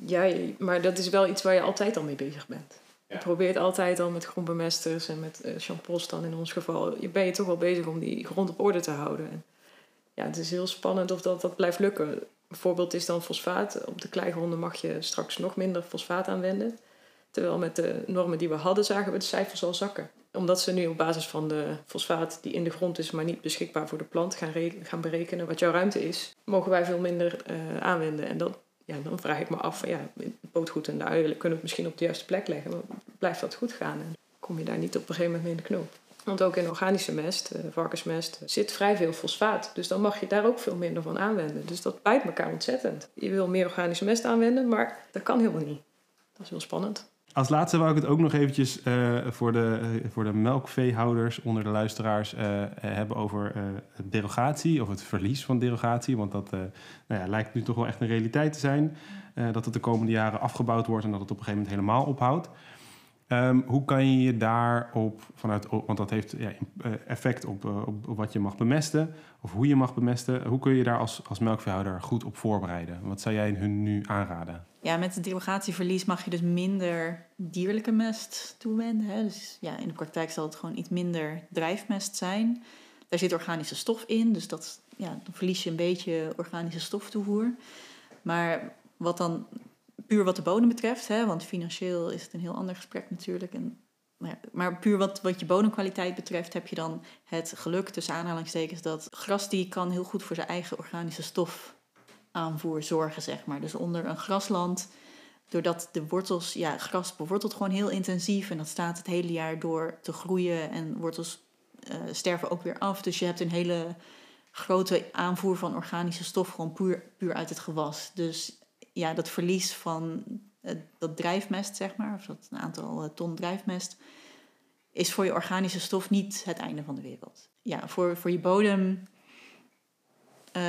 Ja, maar dat is wel iets waar je altijd al mee bezig bent. Je probeert altijd al met grondbemesters en met uh, dan in ons geval. Je ben je toch wel bezig om die grond op orde te houden. En ja, het is heel spannend of dat, dat blijft lukken. Een voorbeeld is dan fosfaat. Op de kleigronden mag je straks nog minder fosfaat aanwenden. Terwijl met de normen die we hadden zagen we de cijfers al zakken. omdat ze nu op basis van de fosfaat die in de grond is, maar niet beschikbaar voor de plant, gaan, gaan berekenen wat jouw ruimte is, mogen wij veel minder uh, aanwenden. En dat, ja, dan vraag ik me af, van, ja, pootgoed en de uien kunnen we het misschien op de juiste plek leggen, maar blijft dat goed gaan? En kom je daar niet op een gegeven moment mee in de knoop? Want ook in organische mest, uh, varkensmest, zit vrij veel fosfaat. Dus dan mag je daar ook veel minder van aanwenden. Dus dat bijt elkaar ontzettend. Je wil meer organische mest aanwenden, maar dat kan helemaal niet. Dat is heel spannend. Als laatste wou ik het ook nog eventjes uh, voor, de, uh, voor de melkveehouders onder de luisteraars uh, hebben over derogatie of het verlies van derogatie. Want dat nou ja, lijkt nu toch wel echt een realiteit te zijn. dat het de komende jaren afgebouwd wordt en dat het op een gegeven moment helemaal ophoudt. Um, hoe kan je je daarop vanuit, want dat heeft ja, effect op, op, op, wat je mag bemesten of hoe je mag bemesten. Hoe kun je daar als, als melkveehouder goed op voorbereiden? Wat zou jij hun nu aanraden? Ja, met het derogatieverlies mag je dus minder dierlijke mest toewenden. Hè? Dus ja, in de praktijk zal het gewoon iets minder drijfmest zijn. Daar zit organische stof in, dus dat, ja, dan verlies je een beetje organische stoftoevoer. Maar wat dan puur wat de bodem betreft, hè, want financieel is het een heel ander gesprek natuurlijk. En, nou ja, maar puur wat, wat je bodemkwaliteit betreft heb je dan het geluk tussen aanhalingstekens dat gras die kan heel goed voor zijn eigen organische stof aanvoer zorgen, zeg maar. Dus onder een grasland, doordat de wortels, ja, gras bewortelt gewoon heel intensief en dat staat het hele jaar door te groeien en wortels uh, sterven ook weer af. Dus je hebt een hele grote aanvoer van organische stof gewoon puur, puur uit het gewas. Dus ja, dat verlies van uh, dat drijfmest, zeg maar, of dat een aantal uh, ton drijfmest, is voor je organische stof niet het einde van de wereld. Ja, voor, voor je bodem uh,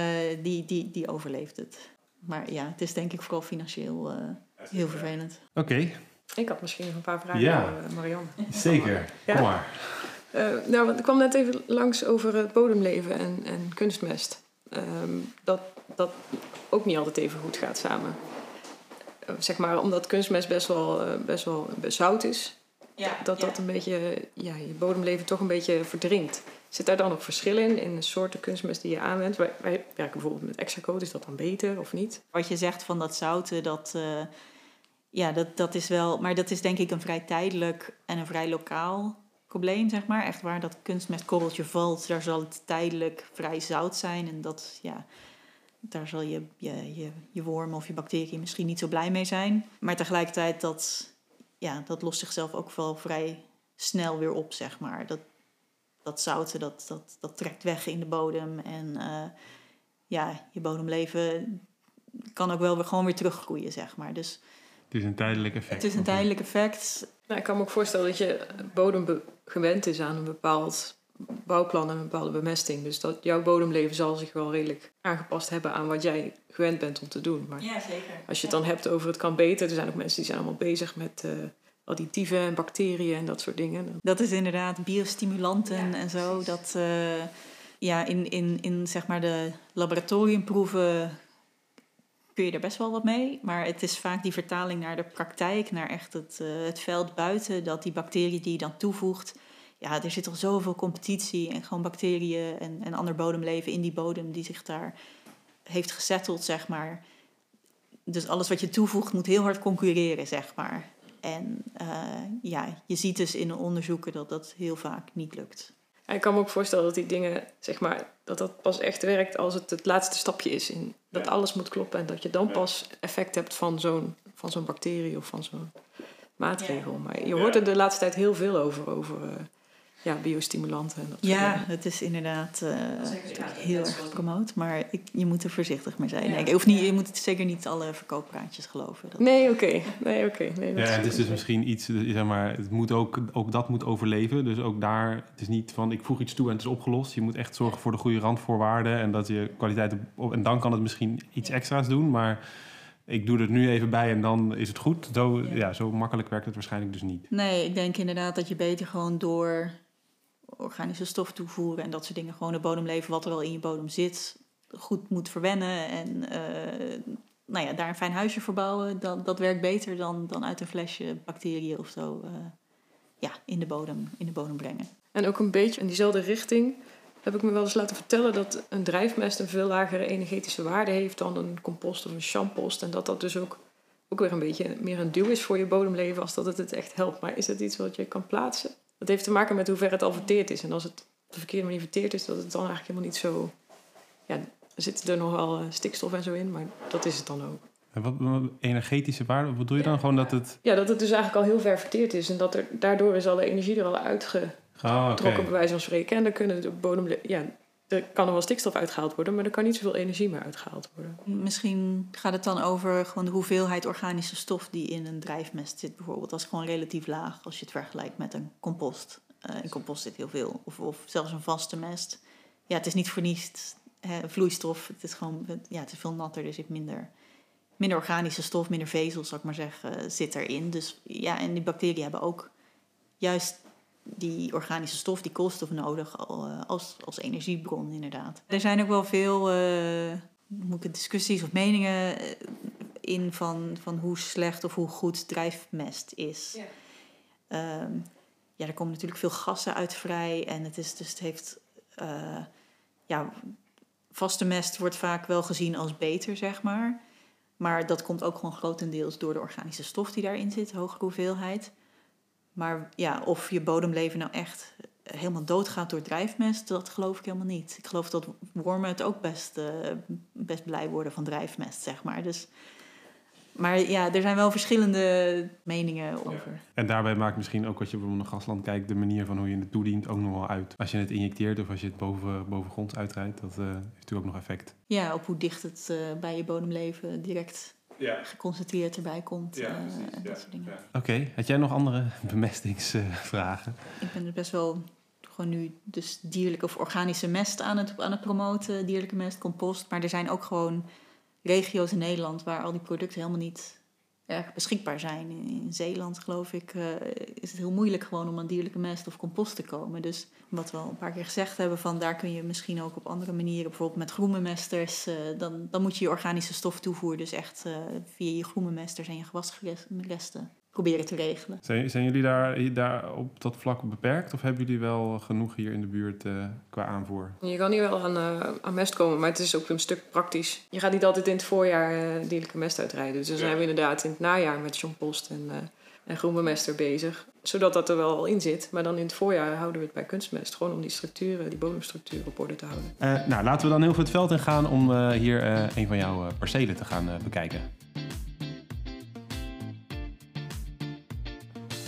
die, die, die overleeft het. Maar ja, het is denk ik vooral financieel uh, heel vervelend. Oké. Okay. Ik had misschien nog een paar vragen ja. aan Marianne. Zeker, ja. kom maar. nou, want ik kwam net even langs over het bodemleven en, en kunstmest. Um, dat dat ook niet altijd even goed gaat samen. zeg maar, omdat kunstmest best wel, best wel zout is. Ja, dat dat een beetje, ja, je bodemleven toch een beetje verdrinkt. Zit daar dan ook verschil in, in de soorten kunstmest die je aanwendt? Wij, wij werken bijvoorbeeld met Exacode, is dat dan beter of niet? Wat je zegt van dat zouten, dat, uh, ja, dat, dat is wel... Maar dat is denk ik een vrij tijdelijk en een vrij lokaal probleem, zeg maar. Echt waar dat kunstmestkorreltje valt, daar zal het tijdelijk vrij zout zijn. En dat, ja, daar zal je, je, je, je worm of je bacterie misschien niet zo blij mee zijn. Maar tegelijkertijd, dat, ja, dat lost zichzelf ook wel vrij snel weer op, zeg maar. Dat, dat zouten, dat, dat, dat trekt weg in de bodem. En uh, ja, je bodemleven kan ook wel weer gewoon weer teruggroeien, zeg maar. Dus, het is een tijdelijk effect. Het is een tijdelijk effect. Nou, ik kan me ook voorstellen dat je bodem gewend is aan een bepaald bouwplan en een bepaalde bemesting. Dus dat jouw bodemleven zal zich wel redelijk aangepast hebben aan wat jij gewend bent om te doen. Maar ja, zeker. Als je het dan hebt over het kan beter, er zijn ook mensen die zijn allemaal bezig met uh, additieven en bacteriën en dat soort dingen. Dat is inderdaad biostimulanten en zo. Dat uh, ja, in, in, in zeg maar de laboratoriumproeven kun je er best wel wat mee. Maar het is vaak die vertaling naar de praktijk, naar echt het, uh, het veld buiten, dat die bacteriën die je dan toevoegt. Ja, er zit al zoveel competitie en gewoon bacteriën en, en ander bodemleven in die bodem die zich daar heeft gezetteld, zeg maar. Dus alles wat je toevoegt moet heel hard concurreren, zeg maar. En uh, ja, je ziet dus in onderzoeken dat dat heel vaak niet lukt. En ik kan me ook voorstellen dat die dingen, zeg maar, dat dat pas echt werkt als het het laatste stapje is. In, dat alles moet kloppen en dat je dan pas effect hebt van zo'n, van zo'n bacterie of van zo'n maatregel. Maar je hoort er de laatste tijd heel veel over, over uh, ja, biostimulanten. En dat ja, het is inderdaad uh, heel erg gepromoot, maar ik, je moet er voorzichtig mee zijn. Nee, hoeft niet, je moet zeker niet alle verkooppraatjes geloven. Dat nee, oké. Nee, oké. Nee, ja, het is dus misschien iets, zeg maar, het moet ook, ook dat moet overleven. Dus ook daar, het is niet van ik voeg iets toe en het is opgelost. Je moet echt zorgen voor de goede randvoorwaarden en dat je kwaliteit op, en dan kan het misschien iets extra's doen, maar ik doe er nu even bij en dan is het goed. Zo, ja, zo makkelijk werkt het waarschijnlijk dus niet. Nee, ik denk inderdaad dat je beter gewoon door organische stof toevoeren en dat soort dingen. Gewoon de bodemleven, wat er wel in je bodem zit, goed moet verwennen. En uh, nou ja, daar een fijn huisje voor bouwen. Dat, dat werkt beter dan, dan uit een flesje bacteriën of zo uh, ja, in, de bodem, in de bodem brengen. En ook een beetje in diezelfde richting heb ik me wel eens laten vertellen dat een drijfmest een veel lagere energetische waarde heeft dan een compost of een champost. En dat dat dus ook, ook weer een beetje meer een duw is voor je bodemleven als dat het het echt helpt. Maar is dat iets wat je kan plaatsen? Dat heeft te maken met hoe ver het al verteerd is. En als het op de verkeerde manier verteerd is, dat het dan eigenlijk helemaal niet zo... Ja, er zit er nog wel eh, stikstof en zo in, maar dat is het dan ook. En wat, wat energetische waarde, wat bedoel je dan? Gewoon dat het... Ja, dat het dus eigenlijk al heel ver verteerd is. En dat er, daardoor is alle energie er al uitgetrokken, Oh, oké. bij wijze van spreken. En dan kunnen de bodem... Ja, er kan er wel stikstof uitgehaald worden, maar er kan niet zoveel energie meer uitgehaald worden. Misschien gaat het dan over gewoon de hoeveelheid organische stof die in een drijfmest zit, bijvoorbeeld. Dat is gewoon relatief laag als je het vergelijkt met een compost. Eh, in compost zit heel veel. Of, of zelfs een vaste mest. Ja, het is niet voor niets hè, vloeistof. Het is gewoon ja, het is veel natter. Er zit minder, minder organische stof, minder vezels, zou ik maar zeggen, zit erin. Dus ja, en die bacteriën hebben ook juist die organische stof, die koolstof nodig eh, als, als energiebron inderdaad. Er zijn ook wel veel uh, moet ik, discussies of meningen eh, in van, van hoe slecht of hoe goed drijfmest is. Ja. Ehm, ja, er komen natuurlijk veel gassen uit vrij en het, is, dus het heeft... Uh, ja, vaste mest wordt vaak wel gezien als beter, zeg maar. Maar dat komt ook gewoon grotendeels door de organische stof die daarin zit, hogere hoeveelheid. Maar ja, of je bodemleven nou echt helemaal doodgaat door drijfmest, dat geloof ik helemaal niet. Ik geloof dat wormen het ook best, uh, best blij worden van drijfmest, zeg maar. Dus, maar ja, er zijn wel verschillende meningen over. En daarbij maakt misschien ook als je bijvoorbeeld naar gasland kijkt, de manier van hoe je het toedient ook nog wel uit. Als je het injecteert of als je het boven, boven uitrijdt, dat uh, heeft natuurlijk ook nog effect. Ja, op hoe dicht het uh, bij je bodemleven direct ja. geconstateerd erbij komt. Ja, uh, dat soort dingen. Oké, okay. had jij nog andere [LAUGHS] bemestingsvragen? ik ben er best wel gewoon nu dus dierlijke of organische mest aan het, aan het promoten. Dierlijke mest, compost. Maar er zijn ook gewoon regio's in Nederland waar al die producten helemaal niet erg beschikbaar zijn. In Zeeland, geloof ik, uh, is het heel moeilijk gewoon om aan dierlijke mest of compost te komen. Dus wat we al een paar keer gezegd hebben, van daar kun je misschien ook op andere manieren, bijvoorbeeld met groenbemesters, uh, dan, dan moet je je organische stof toevoeren. Dus echt uh, via je groenbemesters en je gewasresten proberen te regelen. Zijn, zijn jullie daar, daar op dat vlak beperkt of hebben jullie wel genoeg hier in de buurt uh, qua aanvoer? Je kan hier wel aan, uh, aan, mest komen, maar het is ook een stuk praktisch. Je gaat niet altijd in het voorjaar uh, dierlijke mest uitrijden. Dus dan zijn we inderdaad in het najaar met Post en, en groenbemester bezig. Zodat dat er wel al in zit. Maar dan in het voorjaar houden we het bij kunstmest. Gewoon om die structuren, die bodemstructuren op orde te houden. nou, laten we dan heel veel het veld in gaan om hier een van jouw percelen te gaan bekijken.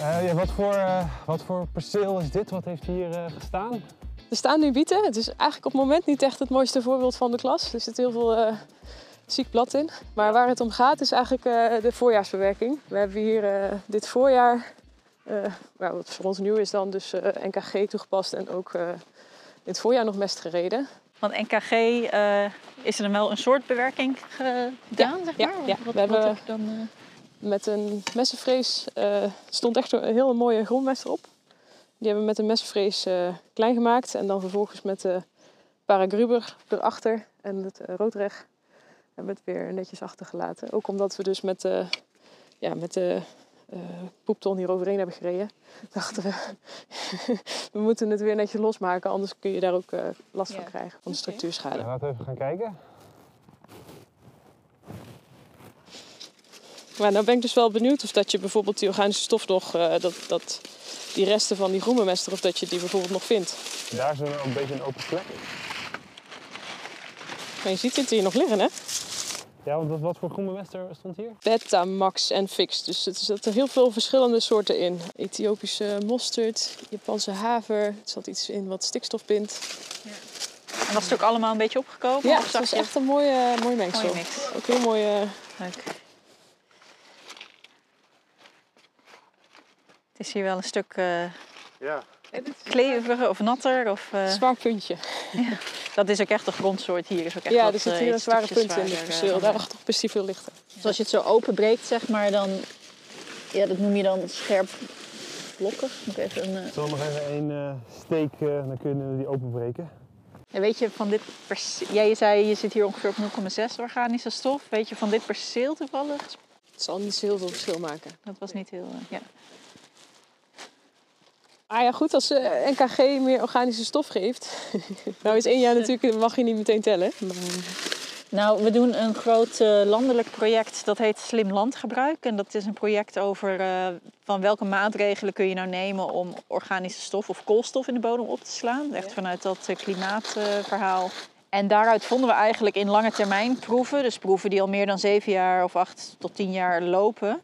Uh, ja, wat, voor, uh, wat voor perceel is dit? Wat heeft hier uh, gestaan? Er staan nu bieten. Het is eigenlijk op het moment niet echt het mooiste voorbeeld van de klas. Er zit heel veel ziek blad in. Maar waar het om gaat is eigenlijk de voorjaarsbewerking. We hebben hier dit voorjaar, nou, wat voor ons nieuw is dan, dus NKG toegepast en ook in het voorjaar nog mest gereden. Want NKG is er dan wel een soort bewerking gedaan, ja, zeg maar? Ja, ja. Wat, we hebben... heb je dan met een messenvrees. Uh, stond echt een heel mooie grondmest erop. Die hebben we met een messenvrees uh, klein gemaakt. En dan vervolgens met de paragruber erachter en het uh, roodreg hebben we het weer netjes achtergelaten. Ook omdat we dus met de, ja, met de poepton hier overheen hebben gereden. [LAUGHS] Dachten we, [LAUGHS] we moeten het weer netjes losmaken. Anders kun je daar ook last van krijgen, van de structuurschade. Ja, laten we even gaan kijken. Maar nou ben ik dus wel benieuwd of dat je bijvoorbeeld die organische stof nog, uh, dat, dat, die resten van die groenbemester, of dat je die bijvoorbeeld nog vindt. Daar is een, een beetje een open plek. Maar je ziet het hier nog liggen, hè? Ja, want wat voor groenbemester stond hier? Beta, Max en Fix. Dus er zitten heel veel verschillende soorten in. Ethiopische mosterd, Japanse haver. Er zat iets in wat stikstof bindt. Ja. En was het ook allemaal een beetje opgekomen? Ja, het was echt een mooie, mooi mengsel. Mooie mix. Ook heel mooie... Leuk. Is hier wel een stuk uh, ja. kleviger of natter. Of, uh... Zwaar puntje. Ja. Dat is ook echt de grondsoort hier. Is ook echt ja, wat, er zit hier uh, een zware punt in het perceel. Daarachter is die veel lichter. Dus als je het zo openbreekt, zeg maar, dan... Ja, dat noem je dan scherp blokkig. Moet ik even een... Uh... Zal nog even één steek, dan kunnen we die openbreken. En weet je van dit perceel... Ja, je zei je zit hier ongeveer op 0,6 organische stof. Weet je van dit perceel toevallig? Het zal niet zo heel veel verschil maken. Dat was niet heel... ja. Ah ja, goed, als uh, NKG meer organische stof geeft. [LAUGHS] nou is één jaar natuurlijk, mag je niet meteen tellen. Maar Nou, we doen een groot eh, landelijk project dat heet Slim Landgebruik. En dat is een project over eh, van welke maatregelen kun je nou nemen om organische stof of koolstof in de bodem op te slaan. Echt vanuit dat klimaatverhaal. en daaruit vonden we eigenlijk in lange termijn proeven, dus proeven die al meer dan zeven jaar of acht tot tien jaar lopen,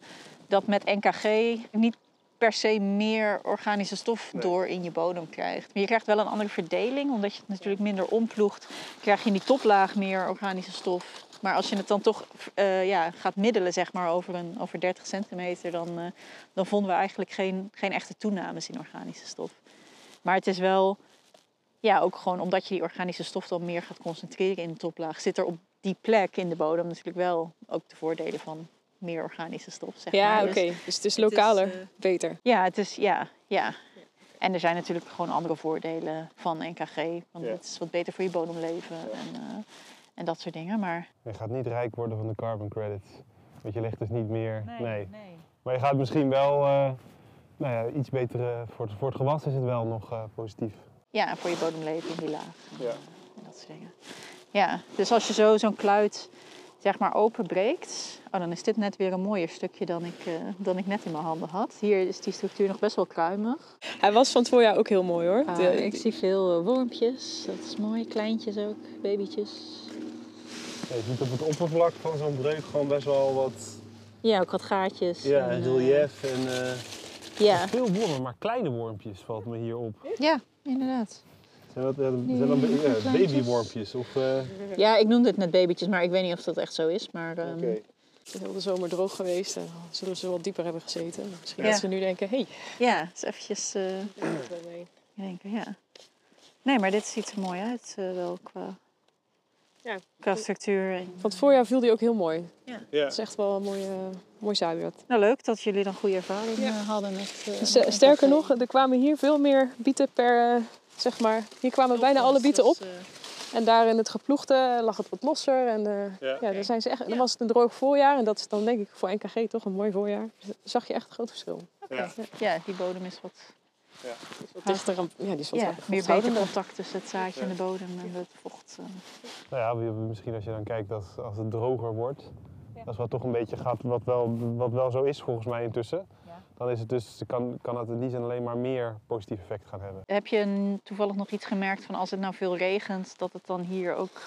dat met NKG niet per se meer organische stof door in je bodem krijgt. Maar je krijgt wel een andere verdeling, omdat je het natuurlijk minder omploegt. Krijg je in die toplaag meer organische stof. Maar als je het dan toch uh, ja, gaat middelen, zeg maar, over, een, over 30 centimeter, dan, uh, dan vonden we eigenlijk geen, geen echte toenames in organische stof. Maar het is wel, ja, ook gewoon omdat je die organische stof dan meer gaat concentreren in de toplaag, zit er op die plek in de bodem natuurlijk wel ook de voordelen van meer organische stof. Zeg ja, maar. oké. Dus, dus, het is lokaler het is, uh, beter. Ja, het is, ja, ja. En er zijn natuurlijk gewoon andere voordelen van NKG. Want ja. het is wat beter voor je bodemleven en, uh, en dat soort dingen. Maar... Je gaat niet rijk worden van de carbon credits. Want je legt dus niet meer... Nee, nee. nee. Maar je gaat misschien wel... Uh, nou ja, iets beter... voor, het, voor het gewas is het wel nog positief. Ja, en voor je bodemleven in die laag. Ja. En dat soort dingen. Ja, dus als je zo zo'n kluit zeg maar openbreekt, oh, dan is dit net weer een mooier stukje dan ik, uh, dan ik net in mijn handen had. Hier is die structuur nog best wel kruimig. Hij was van het voorjaar ook heel mooi hoor. Uh, de, ik zie veel uh, wormpjes, dat is mooi. Kleintjes ook, babytjes. Ja, je ziet op het oppervlak van zo'n breuk gewoon best wel wat... Ja, ook wat gaatjes. Ja, en relief en... ja. Veel wormen, maar kleine wormpjes valt me hier op. Ja, inderdaad. Zijn dat, zijn dat ja, babywormpjes? Of, uh... Ja, ik noemde het net babytjes, maar ik weet niet of dat echt zo is. Maar, um... okay. Het is heel de zomer droog geweest en dan zullen ze wat dieper hebben gezeten. Misschien ja. dat ze nu denken, hé. Hey. Ja, eens eventjes uh, denken, ja. Nee, maar dit ziet er mooi uit uh, wel qua, ja. qua structuur. En... Van het voorjaar viel die ook heel mooi. Ja. ja. Het is echt wel een mooie, mooi zaadwijd. Nou, leuk dat jullie dan goede ervaring ja. hadden met... Sterker nog, er kwamen hier veel meer bieten per zeg maar. Hier kwamen bijna alle bieten op. En daar in het geploegde lag het wat losser. En uh, ja. ja, dan, zijn ze echt, dan was het een droog voorjaar. En dat is dan denk ik voor NKG toch een mooi voorjaar. Dus zag je echt een groot verschil. Okay. Ja. ja, die bodem is wat... Ja. Wat dichter aan, ja, die is wat ja, meer beter contact tussen het zaadje en de bodem en het vocht. Uh. Nou ja, misschien als je dan kijkt dat als het droger wordt, dat is wat toch een beetje gaat, wat wel, wat wel zo is volgens mij intussen dan is het dus, kan, kan het in die zin alleen maar meer positief effect gaan hebben. Heb je toevallig nog iets gemerkt van als het nou veel regent, dat het dan hier ook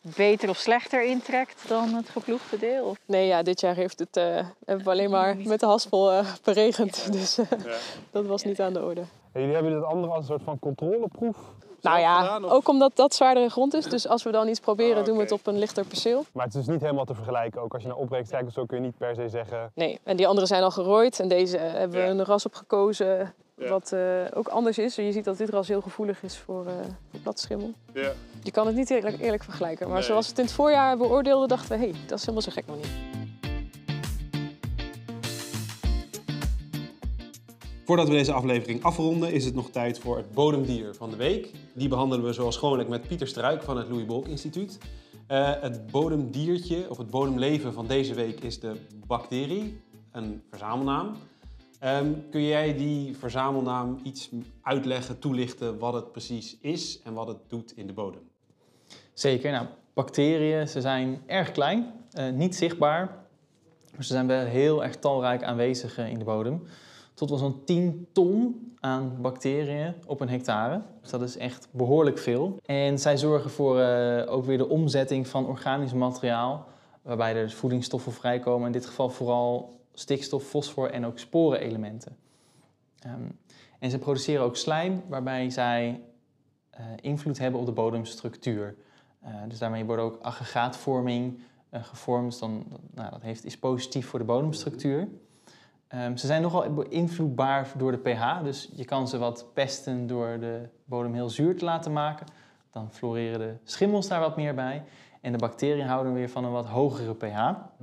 beter of slechter intrekt dan het geploegde deel? Of? Nee, ja, dit jaar heeft het, uh, hebben we alleen maar met de haspel uh, beregend. Ja. Dus uh, ja. [LAUGHS] dat was niet aan de orde. En jullie hebben dit andere als een soort van controleproef nou ja, gedaan, ook omdat dat zwaardere grond is. Dus als we dan iets proberen, ah, okay. doen we het op een lichter perceel. Maar het is dus niet helemaal te vergelijken. Ook als je naar opbreekt kijkt, zo kun je niet per se zeggen... Nee, en die andere zijn al gerooid. En deze hebben ja. we een ras op gekozen ja. wat uh, ook anders is. Je ziet dat dit ras heel gevoelig is voor uh, platschimmel. Ja. Je kan het niet eerlijk, eerlijk vergelijken. Maar nee. zoals we het in het voorjaar beoordeelden, dachten we... hé, hey, dat is helemaal zo gek nog niet. Voordat we deze aflevering afronden, is het nog tijd voor het bodemdier van de week. Die behandelen we zoals gewoonlijk met Pieter Struik van het Louis Bolk Instituut. Uh, het bodemdiertje, of het bodemleven van deze week is de bacterie, een verzamelnaam. Um, kun jij die verzamelnaam iets uitleggen, toelichten wat het precies is en wat het doet in de bodem? Zeker. Nou, bacteriën ze zijn erg klein, uh, niet zichtbaar, maar ze zijn wel heel erg talrijk aanwezig in de bodem tot wel zo'n 10 ton aan bacteriën op een hectare. Dus dat is echt behoorlijk veel. En zij zorgen voor uh, ook weer de omzetting van organisch materiaal, waarbij er voedingsstoffen vrijkomen. In dit geval vooral stikstof, fosfor en ook sporenelementen. Um, en ze produceren ook slijm, waarbij zij uh, invloed hebben op de bodemstructuur. Uh, dus daarmee wordt ook aggregaatvorming gevormd. Dus dan, nou, dat heeft, is positief voor de bodemstructuur. Um, ze zijn nogal beïnvloedbaar door de pH, dus je kan ze wat pesten door de bodem heel zuur te laten maken. Dan floreren de schimmels daar wat meer bij. En de bacteriën houden weer van een wat hogere pH.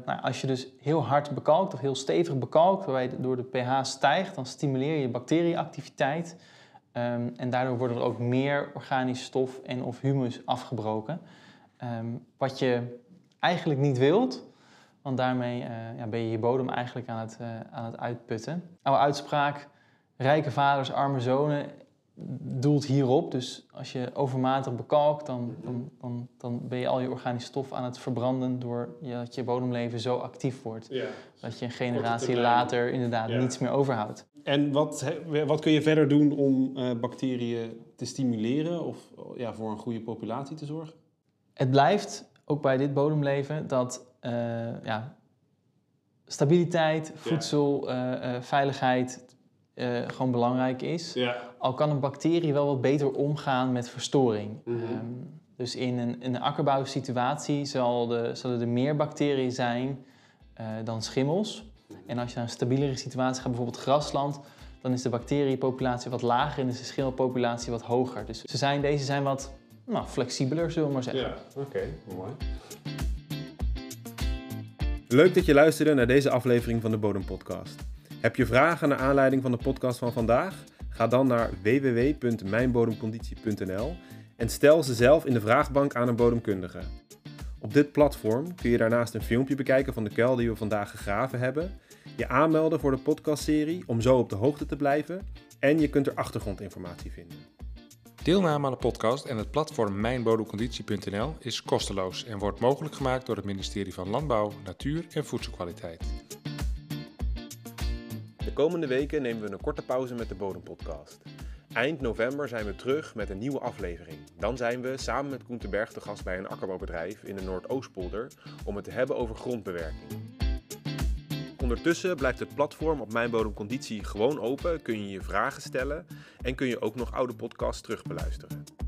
Nou, als je dus heel hard bekalkt of heel stevig bekalkt, waarbij door de pH stijgt, dan stimuleer je bacterieactiviteit. Um, en daardoor wordt er ook meer organisch stof en of humus afgebroken. Um, wat je eigenlijk niet wilt, want daarmee uh, ja, ben je je bodem eigenlijk aan het, uh, aan het uitputten. Oude uitspraak, rijke vaders, arme zonen. doelt hierop. Dus als je overmatig bekalkt, dan, dan, dan, dan ben je al je organische stof aan het verbranden doordat je bodemleven zo actief wordt. Ja. Dat je een generatie later inderdaad Ja. niets meer overhoudt. En wat, wat kun je verder doen om eh, bacteriën te stimuleren of ja, voor een goede populatie te zorgen? Het blijft, ook bij dit bodemleven, dat eh, ja, stabiliteit, voedsel, eh, eh, veiligheid eh, gewoon belangrijk is. Ja. Al kan een bacterie wel wat beter omgaan met verstoring. Mhm. Ehm, dus in een, in een akkerbouwsituatie zal de, zullen er meer bacteriën zijn eh, dan schimmels. En als je naar een stabielere situatie gaat, bijvoorbeeld grasland, dan is de bacteriënpopulatie wat lager en is de schimmelpopulatie wat hoger. Dus ze zijn, deze zijn wat nou, flexibeler, zullen we maar zeggen. Ja, oké, mooi. Leuk dat je luisterde naar deze aflevering van de Bodem Podcast. Heb je vragen naar aanleiding van de podcast van vandaag? Ga dan naar www.mijnbodemconditie.nl en stel ze zelf in de vraagbank aan een bodemkundige. Op dit platform kun je daarnaast een filmpje bekijken van de kuil die we vandaag gegraven hebben, je aanmelden voor de podcastserie om zo op de hoogte te blijven en je kunt er achtergrondinformatie vinden. Deelname aan de podcast en het platform mijnbodemconditie.nl is kosteloos en wordt mogelijk gemaakt door het ministerie van Landbouw, Natuur en Voedselkwaliteit. De komende weken nemen we een korte pauze met de Bodempodcast. Eind november zijn we terug met een nieuwe aflevering. Dan zijn we samen met Koen de Berg te gast bij een akkerbouwbedrijf in de Noordoostpolder om het te hebben over grondbewerking. Ondertussen blijft het platform op Mijn Bodemconditie gewoon open, kun je je vragen stellen en kun je ook nog oude podcasts terugbeluisteren.